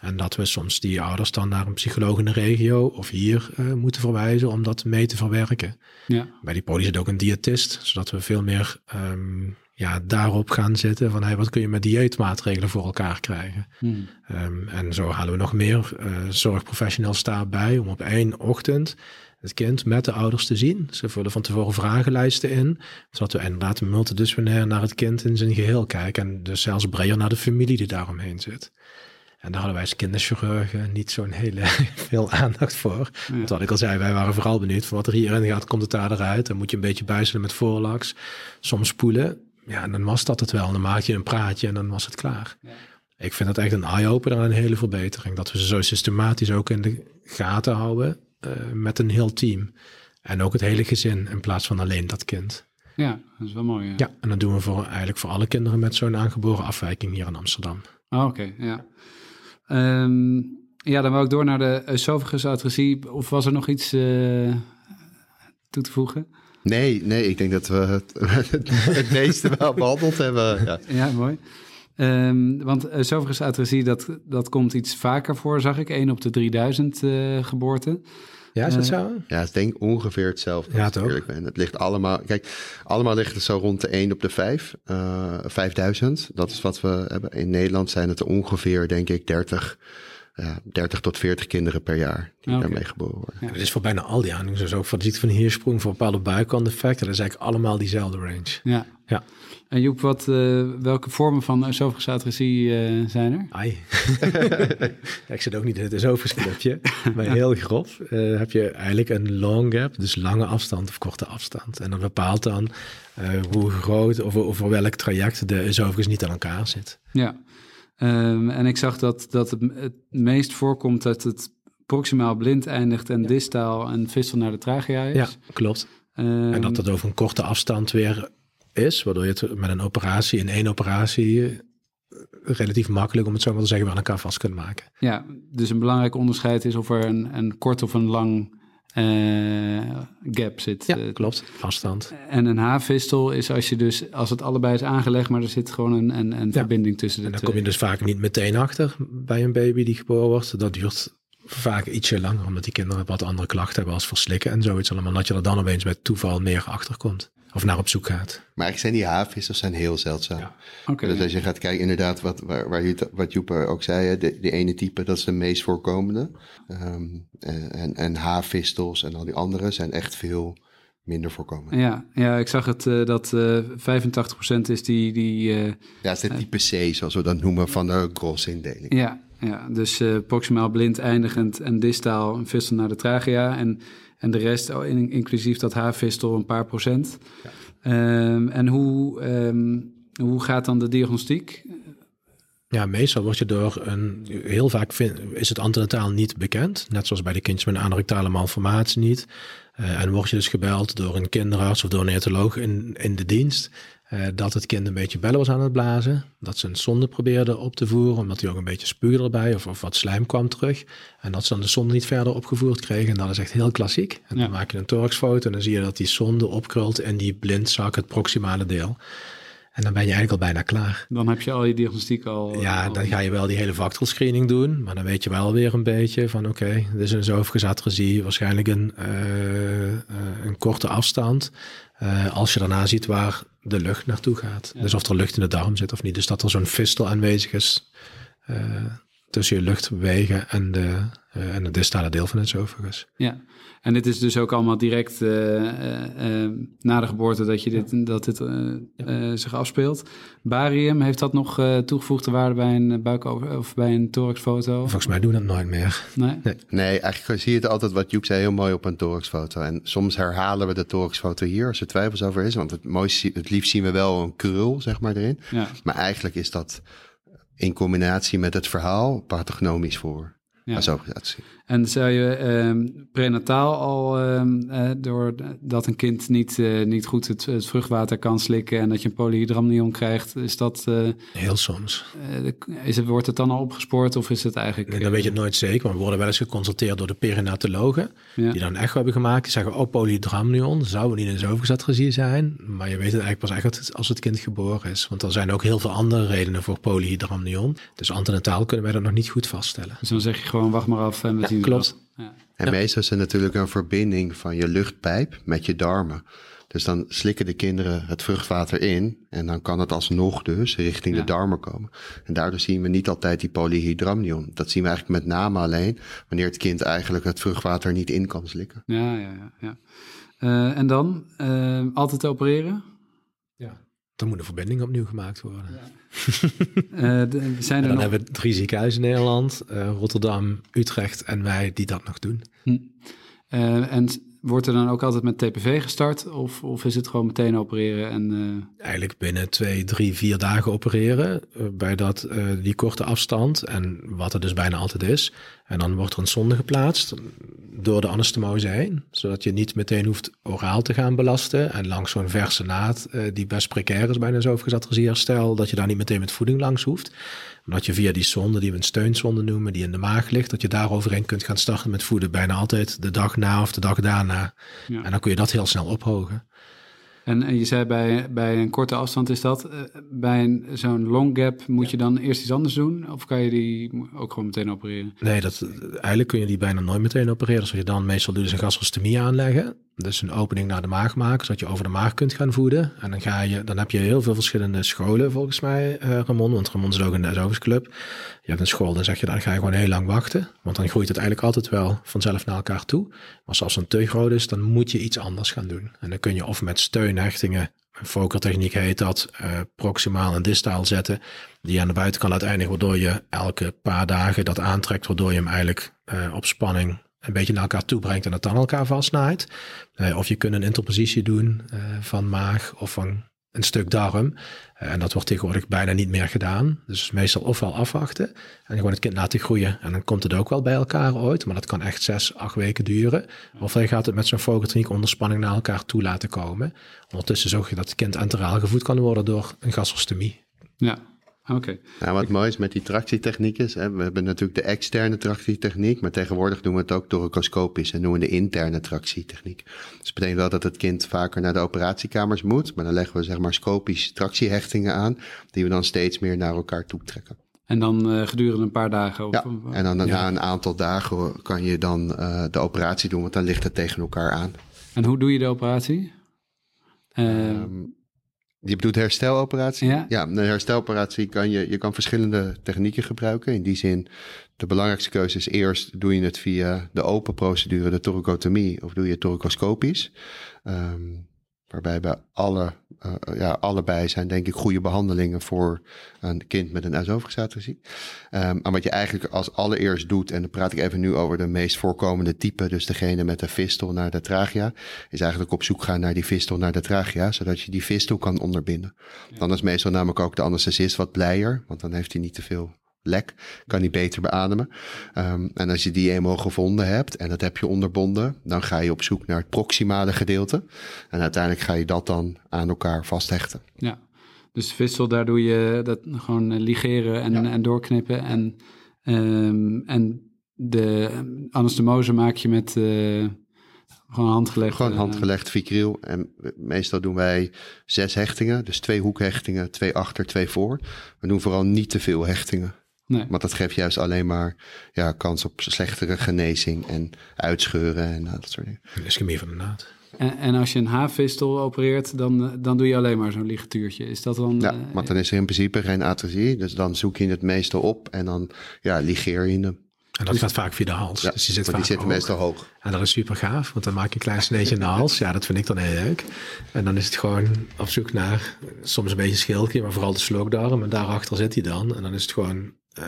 En dat we soms die ouders dan naar een psycholoog in de regio of hier uh, moeten verwijzen om dat mee te verwerken. Ja. Bij die poli zit ook een diëtist, zodat we veel meer um, ja, daarop gaan zitten van hey, wat kun je met dieetmaatregelen voor elkaar krijgen. Hmm. Um, en zo halen we nog meer uh, zorgprofessionals daarbij om op één ochtend het kind met de ouders te zien. Ze vullen van tevoren vragenlijsten in, zodat we inderdaad multidisciplinair naar het kind in zijn geheel kijken en dus zelfs breder naar de familie die daaromheen zit. En daar hadden wij als kinderchirurgen niet zo'n hele veel aandacht voor. Ja. Want wat ik al zei, wij waren vooral benieuwd van wat er hierin gaat, komt het daar eruit. Dan moet je een beetje buizelen met voorlaks, soms spoelen. Ja, en dan was dat het wel. Dan maak je een praatje en dan was het klaar. Ja. Ik vind dat echt een eye-opener en een hele verbetering. Dat we ze zo systematisch ook in de gaten houden uh, met een heel team. En ook het hele gezin in plaats van alleen dat kind. Ja, dat is wel mooi. Ja, Ja, en dat doen we voor, eigenlijk voor alle kinderen met zo'n aangeboren afwijking hier in Amsterdam. Oh, Oké, ja. Ehm, ja, dan wou ik door naar de esophagusadresie. Of was er nog iets uh, toe te voegen? Nee, nee, ik denk dat we het, het meeste wel behandeld hebben. Ja, ja mooi. Um, want esophagusadresie, dat, dat komt iets vaker voor, zag ik. 1 op de 3000 uh, geboorten. Ja, is dat zo? Ja, ik denk ongeveer hetzelfde. Ja, toch? eerlijk ben. Het ligt allemaal, kijk, allemaal ligt het zo rond de 1 op de 5, uh, 5000. Dat is wat we hebben. In Nederland zijn het ongeveer, denk ik, 30, uh, 30 tot 40 kinderen per jaar die Oké. daarmee geboren worden. Ja. Dat is voor bijna al die aandoeningen. Dus ook voor de ziekte van hiersprong, voor bepaalde buikkanteffecten. Dat is eigenlijk allemaal diezelfde range. Ja. Ja. En Joep, wat, uh, welke vormen van esophagusadresie uh, zijn er? Ai. ja, ik zit ook niet in het esophagesclubje. maar heel grof uh, heb je eigenlijk een long gap, dus lange afstand of korte afstand. En dat bepaalt dan uh, hoe groot of over welk traject de esophagus niet aan elkaar zit. Ja, um, en ik zag dat, dat het, het meest voorkomt dat het proximaal blind eindigt en ja. distaal en vistel naar de trachea is. Ja, klopt. Um, en dat dat over een korte afstand weer is, waardoor je het met een operatie, in één operatie, relatief makkelijk, om het zo maar te zeggen, aan elkaar vast kunt maken. Ja, dus een belangrijk onderscheid is of er een, een kort of een lang gap zit. Ja, uh, klopt. Afstand. En een haafvistel is als je dus, als het allebei is aangelegd, maar er zit gewoon een, een, een ja. verbinding tussen de En dan twee. kom je dus vaak niet meteen achter bij een baby die geboren wordt. Dat duurt vaak ietsje langer, omdat die kinderen wat andere klachten hebben als verslikken en zoiets allemaal. Dat je er dan opeens bij toeval meer achter komt. Of naar op zoek gaat. Maar eigenlijk zijn die haafvissers zijn heel zeldzaam. Ja. Okay, dus ja. als je gaat kijken, inderdaad, wat, waar, waar je, wat Joep ook zei, de, de ene type, dat is de meest voorkomende. Um, en, en haafvistels en al die andere zijn echt veel minder voorkomend. Ja, ja ik zag het uh, dat uh, 85% is die... die uh, ja, het is de type C, zoals we dat noemen, van de Gross-indeling. Ja, ja, dus uh, proximaal blind eindigend en distaal een vistel naar de trachea. En, en de rest, oh, in, inclusief dat haarvistel, een paar procent. Ja. Um, en hoe, um, hoe gaat dan de diagnostiek? Ja, meestal word je door een... Heel vaak vind, is het antenataal niet bekend. Net zoals bij de kindjes met een anorectale malformatie niet. Uh, en word je dus gebeld door een kinderarts of door een etoloog in, in de dienst... Uh, dat het kind een beetje bellen was aan het blazen. Dat ze een zonde probeerde op te voeren, omdat hij ook een beetje spuugde erbij of, of wat slijm kwam terug. En dat ze dan de zonde niet verder opgevoerd kregen. En dat is echt heel klassiek. En ja. dan maak je een thoraxfoto en dan zie je dat die zonde opkrult en die blindzak, het proximale deel. En dan ben je eigenlijk al bijna klaar. Dan heb je al je diagnostiek al... Ja, al... dan ga je wel die hele screening doen. Maar dan weet je wel weer een beetje van oké, okay, dit is een zovagusatresie. Waarschijnlijk een, uh, uh, een korte afstand. Uh, als je daarna ziet waar de lucht naartoe gaat. Ja. Dus of er lucht in de darm zit of niet. Dus dat er zo'n fistel aanwezig is. Uh, tussen je luchtwegen en, de, uh, en het distale deel van het esophagus. Ja, en dit is dus ook allemaal direct uh, na de geboorte dat, je dit, dat dit zich afspeelt. Barium, heeft dat nog toegevoegde waarde bij een buik of bij een thoraxfoto? Volgens mij doen we dat nooit meer. Nee? nee? Nee, eigenlijk zie je het altijd wat Joep zei heel mooi op een thoraxfoto. En soms herhalen we de thoraxfoto hier als er twijfels over is. Want het, mooiste, het liefst zien we wel een krul, zeg maar, erin. Ja. Maar eigenlijk is dat in combinatie met het verhaal pathognomisch voor. Ja. Zo zien. En zou je uh, prenataal al, uh, doordat een kind niet, uh, niet goed het, het, vruchtwater kan slikken en dat je een polyhydramnion krijgt, is dat... Eh, Heel soms. is het, wordt het dan al opgespoord of is het eigenlijk... Nee, dan weet je het nooit zeker, maar we worden wel eens geconsulteerd door de perinatologen, ja. die dan echo hebben gemaakt. Die zeggen, oh, polyhydramnion, zou niet in de overgezatresie zijn, maar je weet het eigenlijk pas echt als het kind geboren is. Want er zijn ook heel veel andere redenen voor polyhydramnion. Dus antenataal kunnen wij dat nog niet goed vaststellen. Dus dan zeg je gewoon, wacht maar af en we ja, zien klopt. Ja. En Ja. meestal is er natuurlijk een verbinding van je luchtpijp met je darmen. Dus dan slikken de kinderen het vruchtwater in en dan kan het alsnog dus richting Ja. de darmen komen. En daardoor zien we niet altijd die polyhydramnion. Dat zien we eigenlijk met name alleen wanneer het kind eigenlijk het vruchtwater niet in kan slikken. Ja, ja, ja. ja. Eh, en dan eh, altijd opereren? Ja. Dan moet een verbinding opnieuw gemaakt worden. Eh, de- zijn er dan nog... hebben we drie ziekenhuizen in Nederland, eh, Rotterdam, Utrecht en wij die dat nog doen. Hm. Eh, en wordt er dan ook altijd met TPV gestart? Of, of is het gewoon meteen opereren en... eh, Eigenlijk binnen twee, drie, vier dagen opereren eh, bij dat, eh, die korte afstand en wat er dus bijna altijd is. En dan wordt er een zonde geplaatst door de anastomose heen, zodat je niet meteen hoeft oraal te gaan belasten. En langs zo'n verse naad, die best precair is bij een esophagus-atresie-herstel, dat je daar niet meteen met voeding langs hoeft. Maar dat je via die zonde, die we een steunzonde noemen, die in de maag ligt, dat je daar overheen kunt gaan starten met voeden. Bijna altijd de dag na of de dag daarna. Ja. En dan kun je dat heel snel ophogen. En, en je zei bij, bij een korte afstand is dat. eh, bij een- zo'n long gap moet je dan eerst iets anders doen? Of kan je die ook gewoon meteen opereren? Nee, dat, eigenlijk kun je die bijna nooit meteen opereren. Dus wat je dan meestal doet is een gastrostomie aanleggen. Dus een opening naar de maag maken, zodat je over de maag kunt gaan voeden. En dan, ga je, dan heb je heel veel verschillende scholen volgens mij, eh Ramon. Want Ramon is ook in de. Je hebt een school, dan zeg je, dan ga je gewoon heel lang wachten. Want dan groeit het eigenlijk altijd wel vanzelf naar elkaar toe. Maar als het te groot is, dan moet je iets anders gaan doen. En dan kun je of met steunhechtingen, een fokertechniek heet dat, eh, proximaal en distaal zetten. Die aan de buitenkant eindigen, waardoor je elke paar dagen dat aantrekt. Waardoor je hem eigenlijk eh, op spanning een beetje naar elkaar toe brengt en het dan elkaar vastnaait. Eh, of je kunt een interpositie doen eh, van maag of van een stuk darm. Eh, en dat wordt tegenwoordig bijna niet meer gedaan. Dus meestal ofwel afwachten en gewoon het kind laten groeien. En dan komt het ook wel bij elkaar ooit, maar dat kan echt zes, acht weken duren. Of je gaat het met zo'n fokertechniek onder spanning naar elkaar toe laten komen. Ondertussen zorg je dat het kind enteraal gevoed kan worden door een gastrostomie. Ja, oké. Nou, wat mooi is met die tractietechniek is, hè, we hebben natuurlijk de externe tractietechniek, maar tegenwoordig doen we het ook thoracoscopisch en doen we de interne tractietechniek. Dus dat betekent wel dat het kind vaker naar de operatiekamers moet, maar dan leggen we zeg maar scopisch tractiehechtingen aan, die we dan steeds meer naar elkaar toe trekken. En dan eh, gedurende een paar dagen? Of, Ja, en dan na Ja. een aantal dagen kan je dan eh, de operatie doen, want dan ligt het tegen elkaar aan. en hoe doe je de operatie? Ehm, je bedoelt hersteloperatie? Ja. Ja, een hersteloperatie kan je, je kan verschillende technieken gebruiken. In die zin, de belangrijkste keuze is eerst doe je het via de open procedure, de thoracotomie, of doe je het thoracoscopisch. Ehm, waarbij bij alle, eh, ja, allebei zijn denk ik goede behandelingen voor een kind met een esophagisatresie. Ehm en wat je eigenlijk als allereerst doet, en dan praat ik even nu over de meest voorkomende type, dus degene met de fistel naar de trachea, is eigenlijk op zoek gaan naar die fistel naar de trachea, zodat je die fistel kan onderbinden. Dan is meestal namelijk ook de anesthesist wat blijer, want dan heeft hij niet te veel lek, kan hij beter beademen. Ehm, en als je die eenmaal gevonden hebt en dat heb je onderbonden, dan ga je op zoek naar het proximale gedeelte. En uiteindelijk ga je dat dan aan elkaar vasthechten. ja. Dus vissel, daar doe je dat gewoon eh, ligeren en, en doorknippen. En, ehm, en de anastomose maak je met eh, gewoon handgelegd. Gewoon handgelegd vicryl. En meestal doen wij zes hechtingen. Dus twee hoekhechtingen, twee achter, twee voor. We doen vooral niet te veel hechtingen. Nee. Want dat geeft juist alleen maar ja, kans op slechtere genezing en uitscheuren en nou, dat soort dingen. Een ischemie van de naad. En, en als je een haafvistel opereert, dan, dan doe je alleen maar zo'n ligatuurtje. Is dat dan... Ja, eh, want dan is er in principe geen atresie. Dus dan zoek je het meestal op en dan ja, ligeer je hem. En dat gaat vaak via de hals. Ja, dus die zit vaak die zitten hoog. meestal hoog. En dat is super gaaf, want dan maak je een klein sneetje in de hals. Ja, dat vind ik dan heel leuk. En dan is het gewoon op zoek naar soms een beetje schildje, maar vooral de slokdarm. En daarachter zit hij dan. En dan is het gewoon eh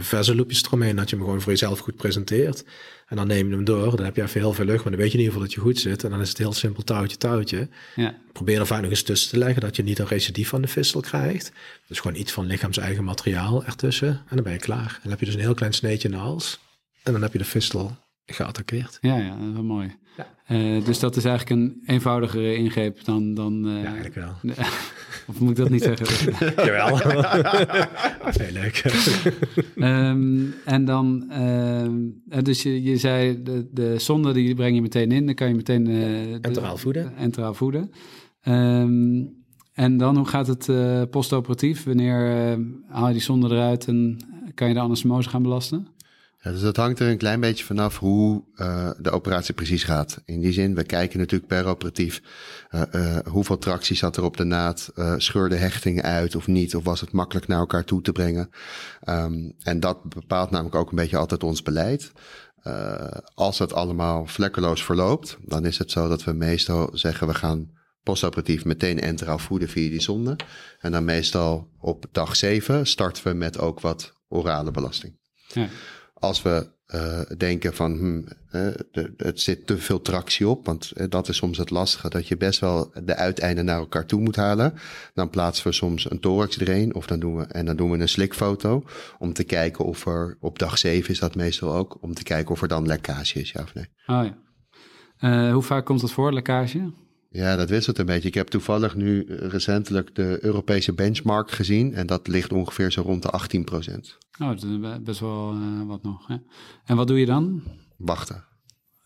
verzenloepjes eromheen, dat je hem gewoon voor jezelf goed presenteert. En dan neem je hem door, dan heb je even heel veel lucht, maar dan weet je in ieder geval dat je goed zit. En dan is het heel simpel touwtje, touwtje. ja. Probeer er vaak nog eens tussen te leggen, dat je niet een recidief van de fistel krijgt. Dus gewoon iets van lichaams-eigen materiaal ertussen. En dan ben je klaar. En dan heb je dus een heel klein sneetje in de hals. En dan heb je de fistel geattaqueerd. Ja, ja, dat is wel mooi. Eh, dus dat is eigenlijk een eenvoudigere ingreep dan... dan eh, Ja, eigenlijk wel. of moet ik dat niet zeggen? Jawel. Heel leuk. Ehm, en dan, ehm, eh, dus je, je zei, de, de zonde die breng je meteen in. Dan kan je meteen... eh, de- Enteraal voeden. Enteraal voeden. Ehm, en dan, hoe gaat het eh, postoperatief? Wanneer eh, haal je die zonde eruit en kan je de anastomose gaan belasten? Dus dat hangt er een klein beetje vanaf hoe eh, de operatie precies gaat. In die zin, we kijken natuurlijk per operatief eh, eh, hoeveel tractie zat er op de naad, scheurde hechting uit of niet, of was het makkelijk naar elkaar toe te brengen. Ehm, en dat bepaalt namelijk ook een beetje altijd ons beleid. Als het allemaal vlekkeloos verloopt, dan is het zo dat we meestal zeggen we gaan postoperatief meteen enteraal voeden via die zonde. En dan meestal op dag 7 starten we met ook wat orale belasting Ja. Als we eh, denken van hm, eh, het zit te veel tractie op, want eh, dat is soms het lastige, dat je best wel de uiteinden naar elkaar toe moet halen. Dan plaatsen we soms een thorax erin of dan doen we, en dan doen we een slikfoto om te kijken of er, op dag 7 is dat meestal ook, om te kijken of er dan lekkage is, ja of nee. Oh ja. Hoe vaak komt dat voor, lekkage? Ja, dat wisselt een beetje. Ik heb toevallig nu eh, recentelijk de Europese benchmark gezien en dat ligt ongeveer zo rond de 18 Oh, dat is be- best wel eh, wat nog. Hè? En wat doe je dan? Wachten.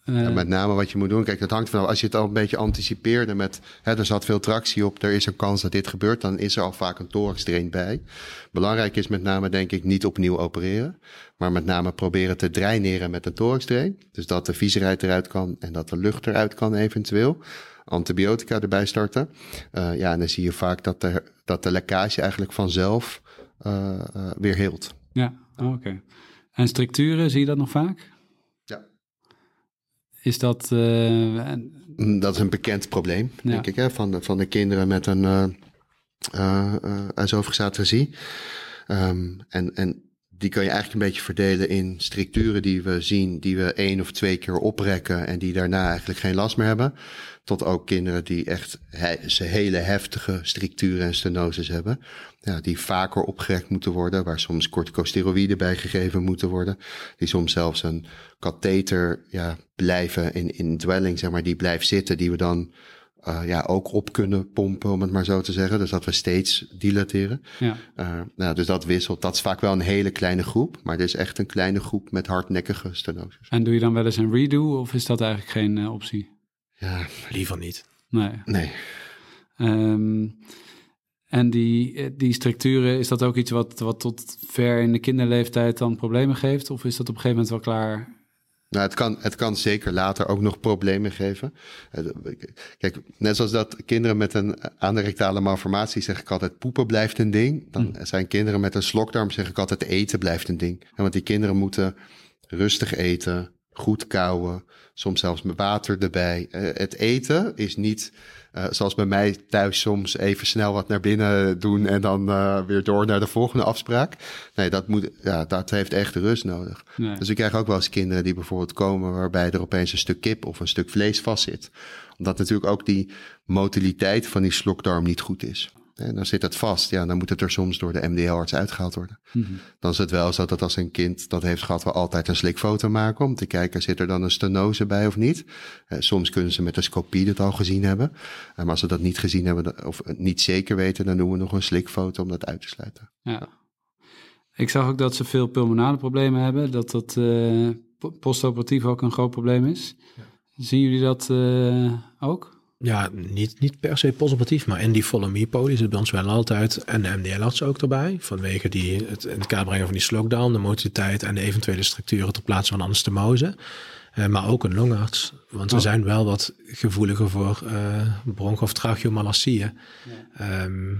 Eh, En met name wat je moet doen, kijk, dat hangt vanaf. Als je het al een beetje anticipeerde met, hè, er zat veel tractie op, er is een kans dat dit gebeurt, dan is er al vaak een thorax drain bij. Belangrijk is met name, denk ik, niet opnieuw opereren, maar met name proberen te draineren met een thorax drain. Dus dat de viezerheid eruit kan en dat de lucht eruit kan eventueel. Antibiotica erbij starten. Eh, ja, en dan zie je vaak dat de, dat de lekkage eigenlijk vanzelf eh, weer heelt. Ja, oh, oké. En structuren, zie je dat nog vaak? Ja. Is dat... Mm, Dat is een bekend probleem, Ja. denk ik, hè, van, de, van de kinderen met een uh, atresie. Ehm, en, en die kan je eigenlijk een beetje verdelen in structuren die we zien, die we één of twee keer oprekken en die daarna eigenlijk geen last meer hebben. Tot ook kinderen die echt hele heftige structuren en stenoses hebben. Die vaker opgerekt moeten worden, waar soms corticosteroïden bij gegeven moeten worden. Die soms zelfs een katheter ja, blijven in, in dwelling, zeg maar, die blijft zitten, die we dan uh, ja, ook op kunnen pompen, om het maar zo te zeggen. Dus dat we steeds dilateren. Ja. Uh, nou, dus dat wisselt. Dat is vaak wel een hele kleine groep, maar dit is echt een kleine groep met hardnekkige stenoses. En doe je dan wel eens een redo of is dat eigenlijk geen uh, optie? Ja, liever niet. Nee. Nee. Um, en die, die structuren, is dat ook iets wat, wat tot ver in de kinderleeftijd dan problemen geeft? Of is dat op een gegeven moment wel klaar? Nou, het kan, het kan zeker later ook nog problemen geven. Kijk, net zoals dat kinderen met een anorectale malformatie, zeg ik altijd, poepen blijft een ding. Dan hm. zijn kinderen met een slokdarm, zeg ik altijd, eten blijft een ding. En want die kinderen moeten rustig eten, goed kauwen, soms zelfs met water erbij. Uh, het eten is niet uh, zoals bij mij thuis soms even snel wat naar binnen doen en dan uh, weer door naar de volgende afspraak. Nee, dat, moet, ja, dat heeft echt rust nodig. Nee. Dus ik krijg ook wel eens kinderen die bijvoorbeeld komen waarbij er opeens een stuk kip of een stuk vlees vastzit. Omdat natuurlijk ook die motiliteit van die slokdarm niet goed is. En dan zit het vast. Ja, dan moet het er soms door de MDL-arts uitgehaald worden. Mm-hmm. Dan is het wel zo dat als een kind dat heeft gehad, we altijd een slikfoto maken om te kijken, zit er dan een stenose bij of niet. Uh, soms kunnen ze met een scopie dat al gezien hebben. Uh, maar als ze dat niet gezien hebben of niet zeker weten, dan doen we nog een slikfoto om dat uit te sluiten. Ja. Ik zag ook dat ze veel pulmonale problemen hebben, dat dat uh, postoperatief ook een groot probleem is. Ja. Zien jullie dat ook? Ja, niet, niet per se positief, maar in die volemie-poli zit bij ons wel altijd en de MDL-arts ook erbij. Vanwege die, het in kaart brengen van die slowdown, de motiliteit en de eventuele structuren ter plaatse van anastomose. Eh, maar ook een longarts. Want we Oh. zijn wel wat gevoeliger voor uh, bronch- of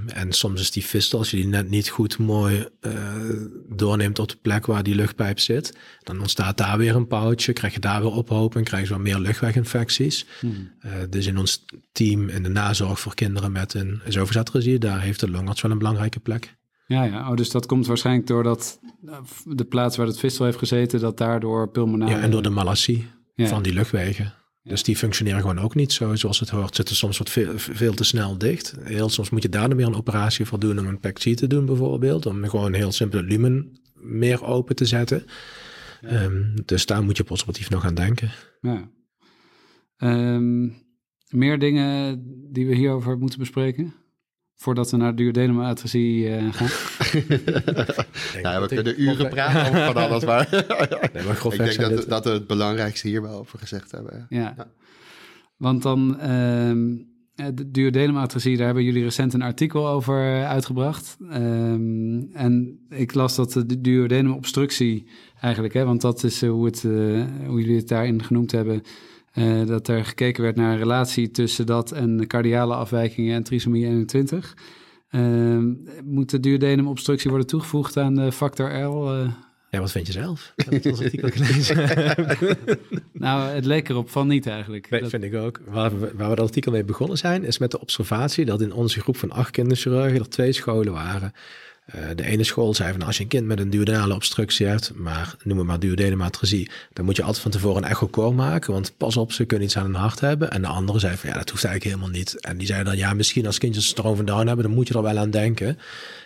en soms is die fistel, als je die net niet goed mooi eh, doorneemt op de plek waar die luchtpijp zit, dan ontstaat daar weer een poutje, krijg je daar weer ophoping, krijg je wat meer luchtweginfecties. Eh, dus in ons team in de nazorg voor kinderen met een esophagatresie, daar heeft de longarts wel een belangrijke plek. Ja, ja. Oh, dus dat komt waarschijnlijk doordat eh, de plaats waar het vistel heeft gezeten, dat daardoor pulmonale... Ja, en door de malassie Ja. van die luchtwegen. Dus die functioneren gewoon ook niet zo zoals het hoort. Zitten soms wat veel, veel te snel dicht. Heel soms moet je daar dan weer een operatie voor doen om een PEC te doen bijvoorbeeld. Om gewoon heel simpel het lumen meer open te zetten. Ehm, dus daar moet je conservatief nog aan denken. Ja. Ehm, meer dingen die we hierover moeten bespreken? Voordat we naar duodenum-atresie eh, gaan. Ja, we kunnen uren praten over van alles, maar Nee, maar ik denk dat, dit- dat we het belangrijkste hier wel over gezegd hebben. Ja. Ja. Want dan, ehm, eh, de duodenum-atresie, daar hebben jullie recent een artikel over eh, uitgebracht. Ehm, en ik las dat de duodenum-obstructie eigenlijk, hè, want dat is hoe, het, hoe jullie het daarin genoemd hebben, eh, dat er gekeken werd naar een relatie tussen dat en cardiale afwijkingen en trisomie 21. Ehm, moet de duodenum-obstructie worden toegevoegd aan de factor L? eh? Ja, wat vind je zelf? Heb je ons artikel gelezen? nou, het leek erop van niet eigenlijk. Nee, Dat- vind ik ook. Waar we, waar we dat artikel mee begonnen zijn, is met de observatie dat in onze groep van acht kinderchirurgen er twee scholen waren. Eh, de ene school zei van als je een kind met een duodenale obstructie hebt, maar noem het maar duodenematrosie, dan moet je altijd van tevoren een echocore maken, want pas op, ze kunnen iets aan hun hart hebben. En de andere zei van ja, dat hoeft eigenlijk helemaal niet. En die zei dan ja, misschien als kindjes stroom van Down hebben, dan moet je er wel aan denken.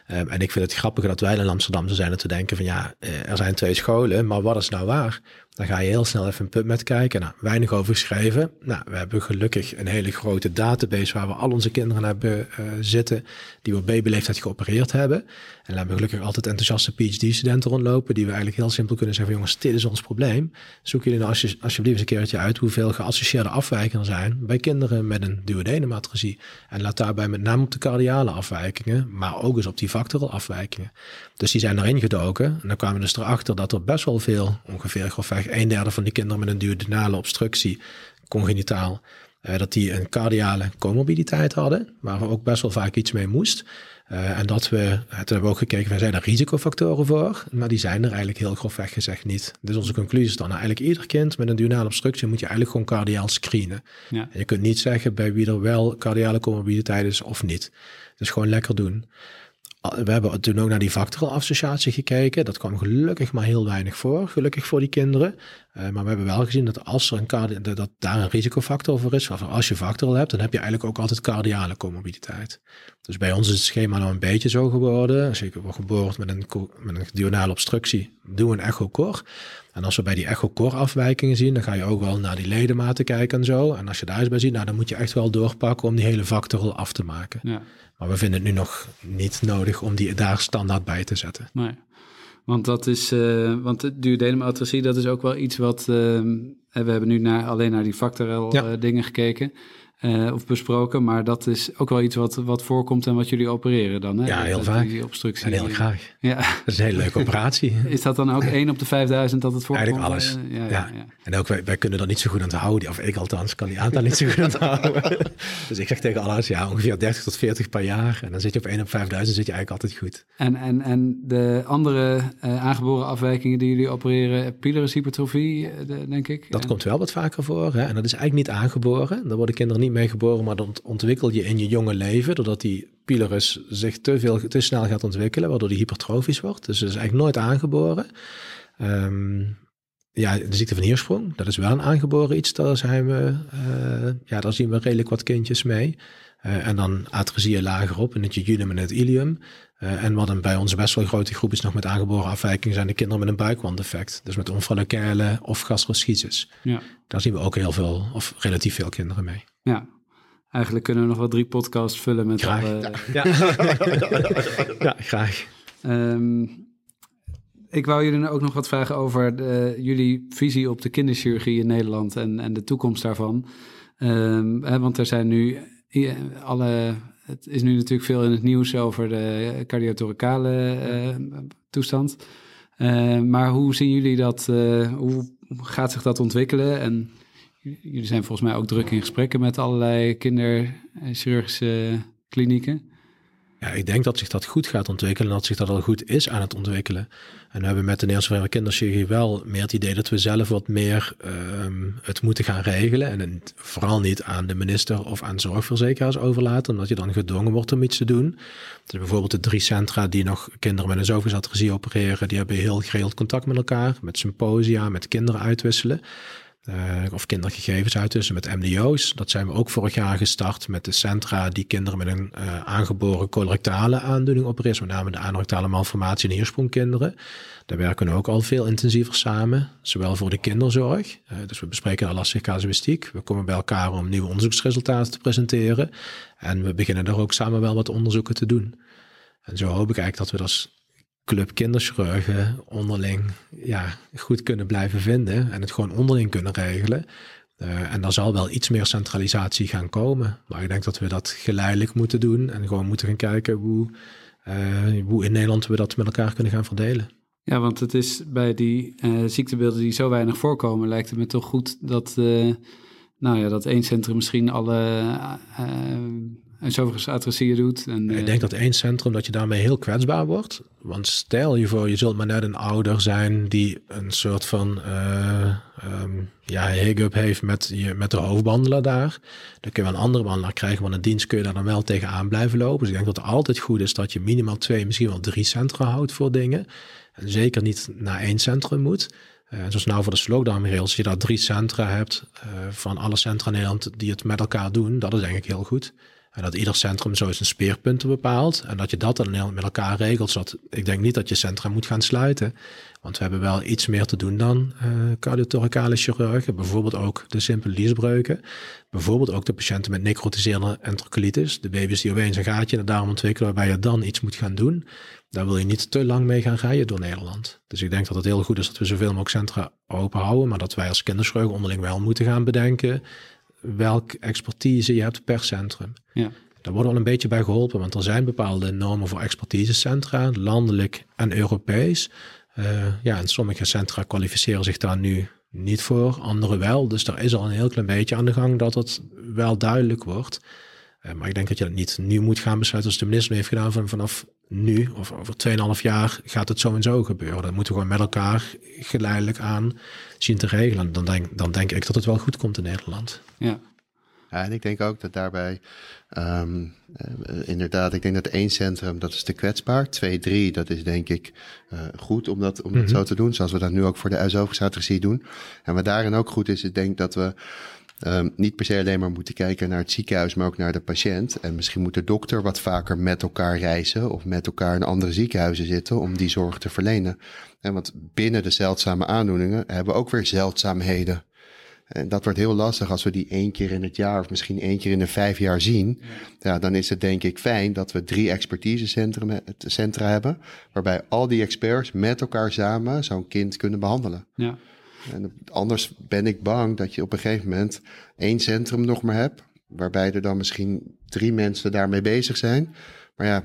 Ehm, en ik vind het grappig dat wij in Amsterdam zijn en te denken van ja, eh, er zijn twee scholen, maar wat is nou waar? Dan ga je heel snel even een PubMed kijken. Nou, weinig over geschreven. Nou, we hebben gelukkig een hele grote database waar we al onze kinderen hebben eh, zitten die we op babyleeftijd geopereerd hebben. En we hebben gelukkig altijd enthousiaste PhD-studenten rondlopen die we eigenlijk heel simpel kunnen zeggen, jongens, dit is ons probleem. Zoek jullie nou alsje- alsjeblieft eens een keertje uit hoeveel geassocieerde afwijkingen zijn bij kinderen met een duodenematrosie. En laat daarbij met name op de cardiale afwijkingen, maar ook eens op die factoral afwijkingen. Dus die zijn erin gedoken. En dan kwamen we dus erachter dat er best wel veel, ongeveer grofweg een derde van die kinderen met een duodenale obstructie, congenitaal, eh, dat die een cardiale comorbiditeit hadden, waar we ook best wel vaak iets mee moest. Eh, en dat we, eh, toen hebben we ook gekeken, zijn er risicofactoren voor, maar die zijn er eigenlijk heel grofweg gezegd niet. Dus onze conclusie is dan, nou, eigenlijk ieder kind met een duodenale obstructie moet je eigenlijk gewoon cardiaal screenen. Ja. En je kunt niet zeggen bij wie er wel cardiale comorbiditeit is of niet. Dus gewoon lekker doen. We hebben toen ook naar die factoral associatie gekeken. Dat kwam gelukkig maar heel weinig voor, gelukkig voor die kinderen. Uh, maar we hebben wel gezien dat als er een dat, daar een risicofactor voor is, of als je factoral hebt, dan heb je eigenlijk ook altijd cardiale comorbiditeit. Dus bij ons is het schema nou een beetje zo geworden. Als je wordt geboren met een, met een duodenale obstructie, doe een echocore. En als we bij die echocore afwijkingen zien, dan ga je ook wel naar die ledematen kijken en zo. En als je daar eens bij ziet, nou, dan moet je echt wel doorpakken om die hele factoral af te maken. Ja. Maar we vinden het nu nog niet nodig om die daar standaard bij te zetten. Nee. Want dat is, eh, want de dat is ook wel iets wat, ehm, we hebben nu naar, alleen naar die factorel Ja. eh, dingen gekeken eh, of besproken, maar dat is ook wel iets wat, wat voorkomt en wat jullie opereren dan, hè? Ja, heel Dat- vaak. Die obstructie. En heel graag. Ja. Dat is een hele leuke operatie. Is dat dan ook 1 op de 5000 dat het voorkomt? Eigenlijk alles. Eh, ja, ja. En ook wij, wij kunnen er niet zo goed aan te houden. Of ik althans kan die aantal niet zo goed aan te houden. dus ik zeg tegen alles, ja, ongeveer 30 tot 40 per jaar. En dan zit je op 1 op 5000, zit je eigenlijk altijd goed. En, en, en de andere eh, aangeboren afwijkingen die jullie opereren, pylorushypertrofie, eh, de- denk ik? Dat En- komt wel wat vaker voor. Hè? En dat is eigenlijk niet aangeboren. Daar worden kinderen niet mee geboren, maar dat ontwikkel je in je jonge leven. Doordat die pylorus zich te, veel, te snel gaat ontwikkelen, waardoor die hypertrofisch wordt. Dus dat is eigenlijk nooit aangeboren. Ehm, ja, de ziekte van Hiersprong, dat is wel een aangeboren iets. Daar, zijn we, eh, ja, daar zien we redelijk wat kindjes mee. Eh, en dan atresie lager op in het jejunum en het ilium. Eh, en wat een bij ons best wel grote groep is nog met aangeboren afwijkingen zijn de kinderen met een buikwandeffect. Dus met onfralocale of gastroschisis. Ja. Daar zien we ook heel veel, of relatief veel kinderen mee. Ja. Eigenlijk kunnen we nog wel drie podcasts vullen met Graag. alle... Ja, ja graag. Ehm, ik wou jullie ook nog wat vragen over de, jullie visie op de kinderchirurgie in Nederland en, en de toekomst daarvan. Ehm, hè, want er zijn nu alle. Het is nu natuurlijk veel in het nieuws over de cardiothoracale eh, toestand. Uh, maar hoe zien jullie dat? Uh, hoe gaat zich dat ontwikkelen? En jullie zijn volgens mij ook druk in gesprekken met allerlei kinderchirurgische klinieken. Ja, ik denk dat zich dat goed gaat ontwikkelen en dat zich dat al goed is aan het ontwikkelen. En we hebben met de Nederlandse Kinderchirurgie wel meer het idee dat we zelf wat meer um, het moeten gaan regelen. En vooral niet aan de minister of aan zorgverzekeraars overlaten, omdat je dan gedwongen wordt om iets te doen. Dus bijvoorbeeld de drie centra die nog kinderen met een zoveel opereren, die hebben heel geregeld contact met elkaar, met symposia, met kinderen uitwisselen. Uh, of kindergegevens uit tussen met MDO's. Dat zijn we ook vorig jaar gestart met de centra die kinderen met een uh, aangeboren colorectale aandoening opereren. Met name de anorectale malformatie en eersprongkinderen. Daar werken we ook al veel intensiever samen, zowel voor de kinderzorg. Uh, dus we bespreken lastige casuïstiek. We komen bij elkaar om nieuwe onderzoeksresultaten te presenteren. En we beginnen daar ook samen wel wat onderzoeken te doen. En zo hoop ik eigenlijk dat we dat club kinderchirurgen onderling ja, goed kunnen blijven vinden en het gewoon onderling kunnen regelen. Uh, en dan zal wel iets meer centralisatie gaan komen. Maar ik denk dat we dat geleidelijk moeten doen en gewoon moeten gaan kijken hoe, uh, hoe in Nederland we dat met elkaar kunnen gaan verdelen. Ja, want het is bij die uh, ziektebeelden die zo weinig voorkomen, lijkt het me toch goed dat, nou ja, dat één centrum misschien alle en zoveel adresseren doet. En, ik denk dat één centrum dat je daarmee heel kwetsbaar wordt. Want stel je voor, je zult maar net een ouder zijn die een soort van uh, um, ja, hiccup heeft met, je, met de hoofdbehandelaar daar. Dan kun je wel een andere behandelaar krijgen, want een dienst kun je daar dan wel tegenaan blijven lopen. Dus ik denk dat het altijd goed is dat je minimaal twee, misschien wel drie centra houdt voor dingen. En zeker niet naar één centrum moet. Uh, zoals nou voor de slowdown als je daar drie centra hebt uh, van alle centra in Nederland die het met elkaar doen, dat is denk ik heel goed. En dat ieder centrum zo zijn speerpunten bepaalt. En dat je dat dan met elkaar regelt. Zodat ik denk niet dat je centrum moet gaan sluiten. Want we hebben wel iets meer te doen dan uh, cardiothoracale chirurgen. Bijvoorbeeld ook de simpele liesbreuken. Bijvoorbeeld ook de patiënten met necrotiserende enterocolitis. De baby's die opeens een gaatje in de darm ontwikkelen waarbij je dan iets moet gaan doen. Daar wil je niet te lang mee gaan rijden door Nederland. Dus ik denk dat het heel goed is dat we zoveel mogelijk centra open houden. Maar dat wij als kinderchirurgen onderling wel moeten gaan bedenken welk expertise je hebt per centrum. Ja. Daar wordt wel een beetje bij geholpen, want er zijn bepaalde normen voor expertisecentra, landelijk en Europees. Uh, ja, en sommige centra kwalificeren zich daar nu niet voor, andere wel. Dus er is al een heel klein beetje aan de gang dat het wel duidelijk wordt. Uh, maar ik denk dat je dat niet nu moet gaan besluiten als de minister heeft gedaan van vanaf nu of over 2,5 jaar gaat het zo en zo gebeuren. Dat moeten we gewoon met elkaar geleidelijk aan zien te regelen. Dan denk, dan denk ik dat het wel goed komt in Nederland. Ja. Ja, en ik denk ook dat daarbij, um, uh, inderdaad, ik denk dat één centrum, dat is te kwetsbaar. Twee, drie, dat is denk ik uh, goed om dat, om dat mm -hmm. zo te doen. Zoals we dat nu ook voor de uisoverstrategie doen. En wat daarin ook goed is, ik denk dat we um, niet per se alleen maar moeten kijken naar het ziekenhuis, maar ook naar de patiënt. En misschien moet de dokter wat vaker met elkaar reizen of met elkaar in andere ziekenhuizen zitten om die zorg te verlenen. En want binnen de zeldzame aandoeningen hebben we ook weer zeldzaamheden. En dat wordt heel lastig als we die één keer in het jaar of misschien één keer in de vijf jaar zien. Ja. dan is het denk ik fijn dat we drie expertisecentra hebben, waarbij al die experts met elkaar samen zo'n kind kunnen behandelen. Ja. En anders ben ik bang dat je op een gegeven moment één centrum nog maar hebt, waarbij er dan misschien drie mensen daarmee bezig zijn. Maar ja,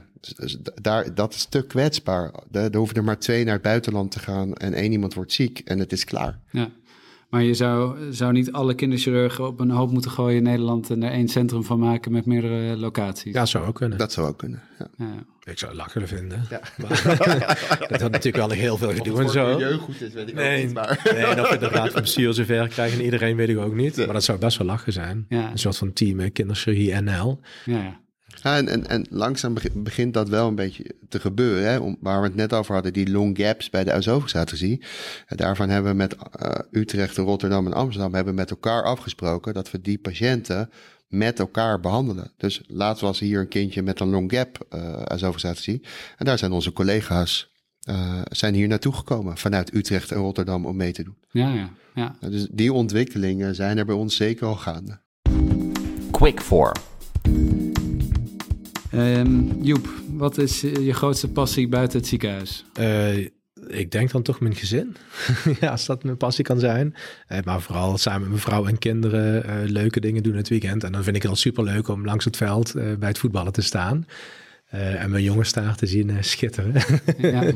daar, dat is te kwetsbaar. Er hoeven er maar twee naar het buitenland te gaan en één iemand wordt ziek en het is klaar. Ja. Maar je zou, zou niet alle kinderchirurgen op een hoop moeten gooien in Nederland en er één centrum van maken met meerdere locaties. Ja, dat zou ook kunnen. Dat zou ook kunnen. Ja. Ja. Ik zou het lachen vinden. Ja. Maar, dat had natuurlijk wel heel veel gedoe en zo. goed is, weet ik nee, ook niet. Maar. Nee, dat we de raad van bestuur zover krijgen en iedereen weet ik ook niet. Maar dat zou best wel lachen zijn. Ja. Een soort van team kinderchirurgie NL. Ja, ja. Ja, en, en, en langzaam begint dat wel een beetje te gebeuren. Hè? Om, waar we het net over hadden, die long gaps bij de uisoverstrategie. Daarvan hebben we met uh, Utrecht, Rotterdam en Amsterdam hebben met elkaar afgesproken dat we die patiënten met elkaar behandelen. Dus laatst was hier een kindje met een long gap uh. En daar zijn onze collega's uh, zijn hier naartoe gekomen vanuit Utrecht en Rotterdam om mee te doen. Ja, ja, ja. Dus die ontwikkelingen zijn er bij ons zeker al gaande. Quick for. Um, Joep, wat is je grootste passie buiten het ziekenhuis? Uh, ik denk dan toch mijn gezin. ja, als dat mijn passie kan zijn. Uh, maar vooral samen met mijn vrouw en kinderen uh, leuke dingen doen het weekend. En dan vind ik het al super leuk om langs het veld bij het voetballen te staan. en mijn jongens daar te zien schitteren. ja,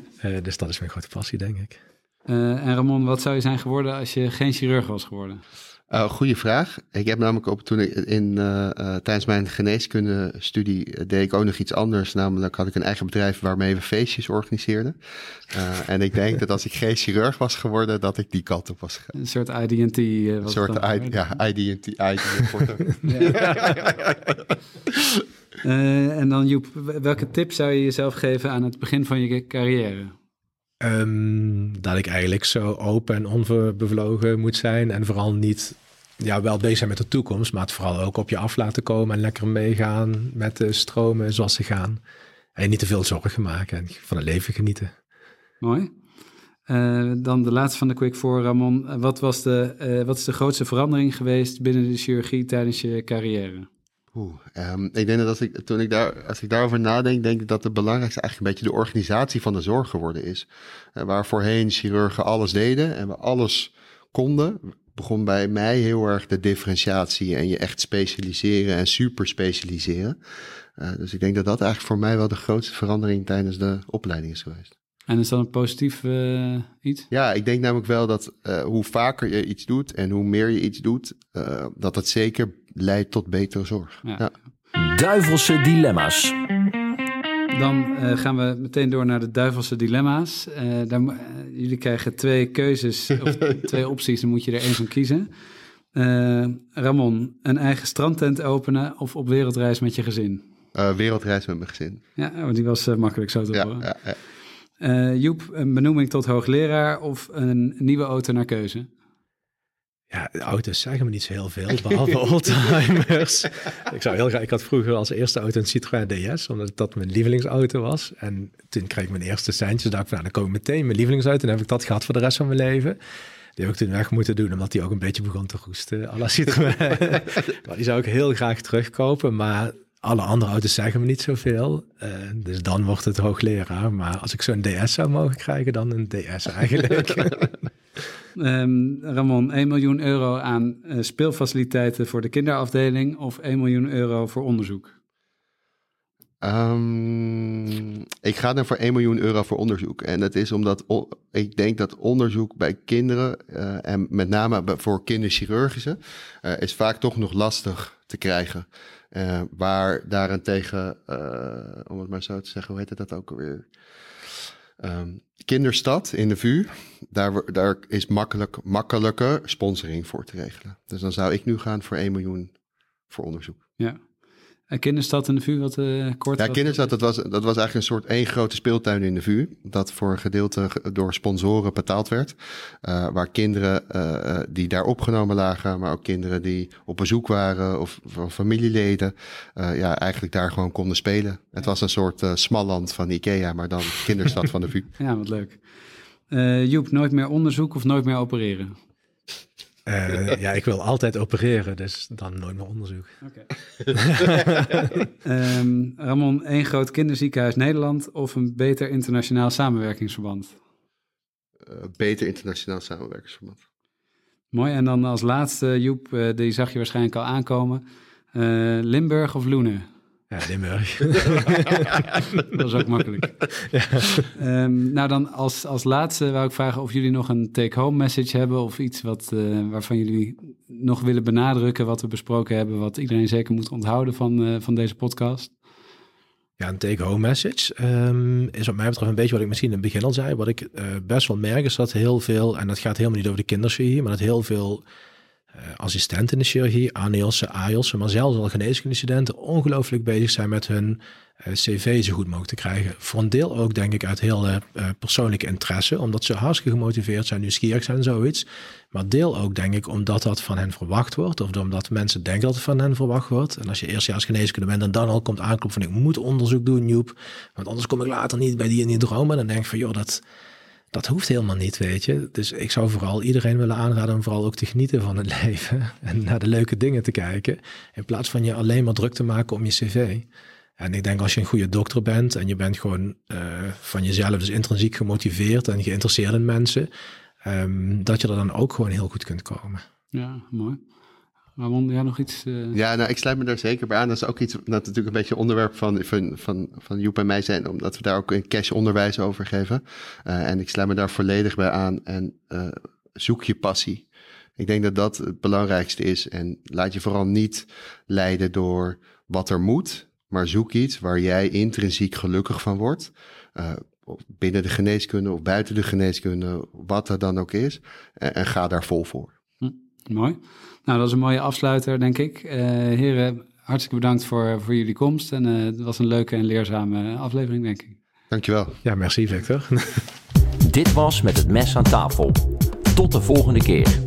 dus dat is mijn grote passie, denk ik. En Ramon, wat zou je zijn geworden als je geen chirurg was geworden? Uh, goeie vraag. Ik heb namelijk op toen ik in, uh, uh, tijdens mijn geneeskundestudie deed ik ook nog iets anders. Namelijk had ik een eigen bedrijf waarmee we feestjes organiseerden. en ik denk dat als ik geen chirurg was geworden, dat ik die kant op was gegaan. Een soort IDT. een soort ID, ja, IDT. ID en dan Joep, welke tip zou je jezelf geven aan het begin van je carrière? Um, dat ik eigenlijk zo open en onbevlogen moet zijn. En vooral niet, ja, wel bezig zijn met de toekomst, maar het vooral ook op je af laten komen en lekker meegaan met de stromen zoals ze gaan. En niet te veel zorgen maken en van het leven genieten. Mooi. Uh, dan de laatste van de Quick voor Ramon. Wat, was de, uh, wat is de grootste verandering geweest binnen de chirurgie tijdens je carrière? Oeh, um, ik denk dat als ik, toen ik daar, als ik daarover nadenk, denk ik dat het belangrijkste eigenlijk een beetje de organisatie van de zorg geworden is. Uh, waar voorheen chirurgen alles deden en we alles konden, begon bij mij heel erg de differentiatie en je echt specialiseren en super specialiseren. Uh, dus ik denk dat dat eigenlijk voor mij wel de grootste verandering tijdens de opleiding is geweest. En is dat een positief uh, iets? Ja, ik denk namelijk wel dat uh, hoe vaker je iets doet en hoe meer je iets doet, uh, dat het zeker leidt tot betere zorg. Ja. Ja. Duivelse dilemma's. Dan gaan we meteen door naar de duivelse dilemma's. daar, jullie krijgen twee keuzes, of twee opties, dan moet je er één van kiezen. Ramon, een eigen strandtent openen of op wereldreis met je gezin? wereldreis met mijn gezin. Ja, want die was makkelijk zo te ja, horen. Ja, ja. Uh, Joep, een benoeming tot hoogleraar of een nieuwe auto naar keuze? Ja, auto's zeggen me niet zo heel veel, behalve oldtimers. ik, zou heel graag, ik had vroeger als eerste auto een Citroën DS, omdat dat mijn lievelingsauto was. En toen kreeg ik mijn eerste centjes, dacht ik van, nou, dan kom ik meteen mijn lievelingsauto. En heb ik dat gehad voor de rest van mijn leven. Die heb ik toen weg moeten doen, omdat die ook een beetje begon te roesten. Citroën. maar die zou ik heel graag terugkopen, maar alle andere auto's zeggen me niet zoveel. Uh, dus dan wordt het hoogleraar. Maar als ik zo'n DS zou mogen krijgen, dan een DS eigenlijk. um, Ramon, 1 miljoen euro aan uh, speelfaciliteiten voor de kinderafdeling of 1 miljoen euro voor onderzoek? Um, ik ga er voor 1 miljoen euro voor onderzoek. En dat is omdat ik denk dat onderzoek bij kinderen, uh, en met name voor kinderchirurgische, uh, is vaak toch nog lastig te krijgen. Uh, waar daarentegen, uh, om het maar zo te zeggen, hoe heet dat ook alweer? Um, kinderstad in de VU, daar, daar is makkelijk, makkelijke sponsoring voor te regelen. Dus dan zou ik nu gaan voor 1 miljoen voor onderzoek. Ja. En Kinderstad in de VU, wat uh, kort? Ja, Kinderstad, dat was, dat was eigenlijk een soort één grote speeltuin in de VU. Dat voor een gedeelte door sponsoren betaald werd. Uh, waar kinderen uh, die daar opgenomen lagen, maar ook kinderen die op bezoek waren of van familieleden, ja, eigenlijk daar gewoon konden spelen. Het was een soort smalland van Ikea, maar dan Kinderstad van de VU. Ja, wat leuk. Joep, nooit meer onderzoek of nooit meer opereren? Uh, ja, ik wil altijd opereren, dus dan nooit meer onderzoek. Okay. um, Ramon, één groot kinderziekenhuis Nederland of een beter internationaal samenwerkingsverband? Uh, beter internationaal samenwerkingsverband. Mooi, en dan als laatste, Joep, uh, die zag je waarschijnlijk al aankomen. Limburg of Loenen? Ja, Limburg. dat is ook makkelijk. Ja. Um, nou, dan als, als laatste wou ik vragen of jullie nog een take-home message hebben of iets wat, uh, waarvan jullie nog willen benadrukken wat we besproken hebben, wat iedereen zeker moet onthouden van, uh, van deze podcast. Ja, een take-home message um, is wat mij betreft een beetje wat ik misschien in het begin al zei. Wat ik uh, best wel merk is dat heel veel, en dat gaat helemaal niet over de kinderchirurgie, maar dat heel veel uh, assistenten in de chirurgie, ANEOS'en, AIOS'en, maar zelfs al geneeskundestudenten ongelooflijk bezig zijn met hun uh, cv zo goed mogelijk te krijgen. Voor een deel ook denk ik uit heel uh, persoonlijke interesse, omdat ze hartstikke gemotiveerd zijn, nieuwsgierig zijn en zoiets. Maar deel ook denk ik omdat dat van hen verwacht wordt, of omdat mensen denken dat het van hen verwacht wordt. En als je eerst als geneeskunde bent en dan al komt aankloppen van ik moet onderzoek doen, Joep, want anders kom ik later niet bij die en die droom. En dan denk ik van joh, dat dat hoeft helemaal niet, weet je. Dus ik zou vooral iedereen willen aanraden om vooral ook te genieten van het leven en naar de leuke dingen te kijken, in plaats van je alleen maar druk te maken om je cv. En ik denk als je een goede dokter bent en je bent gewoon uh, van jezelf dus intrinsiek gemotiveerd en geïnteresseerd in mensen, um, dat je er dan ook gewoon heel goed kunt komen. Ja, mooi. Ramon, jij nog iets? Uh... Ja, nou, ik sluit me daar zeker bij aan. Dat is ook iets, dat natuurlijk een beetje onderwerp van, van, van, van Joep en mij zijn, omdat we daar ook een cash onderwijs over geven. Uh, en ik sluit me daar volledig bij aan en uh, zoek je passie. Ik denk dat dat het belangrijkste is. En laat je vooral niet leiden door wat er moet, maar zoek iets waar jij intrinsiek gelukkig van wordt. Binnen de geneeskunde of buiten de geneeskunde, wat er dan ook is. En, en ga daar vol voor. Hm, mooi. Nou, dat is een mooie afsluiter, denk ik. Uh, heren, hartstikke bedankt voor, voor jullie komst. En uh, het was een leuke en leerzame aflevering, denk ik. Dankjewel. Ja, merci Victor. Dit was Met het Mes aan tafel. Tot de volgende keer.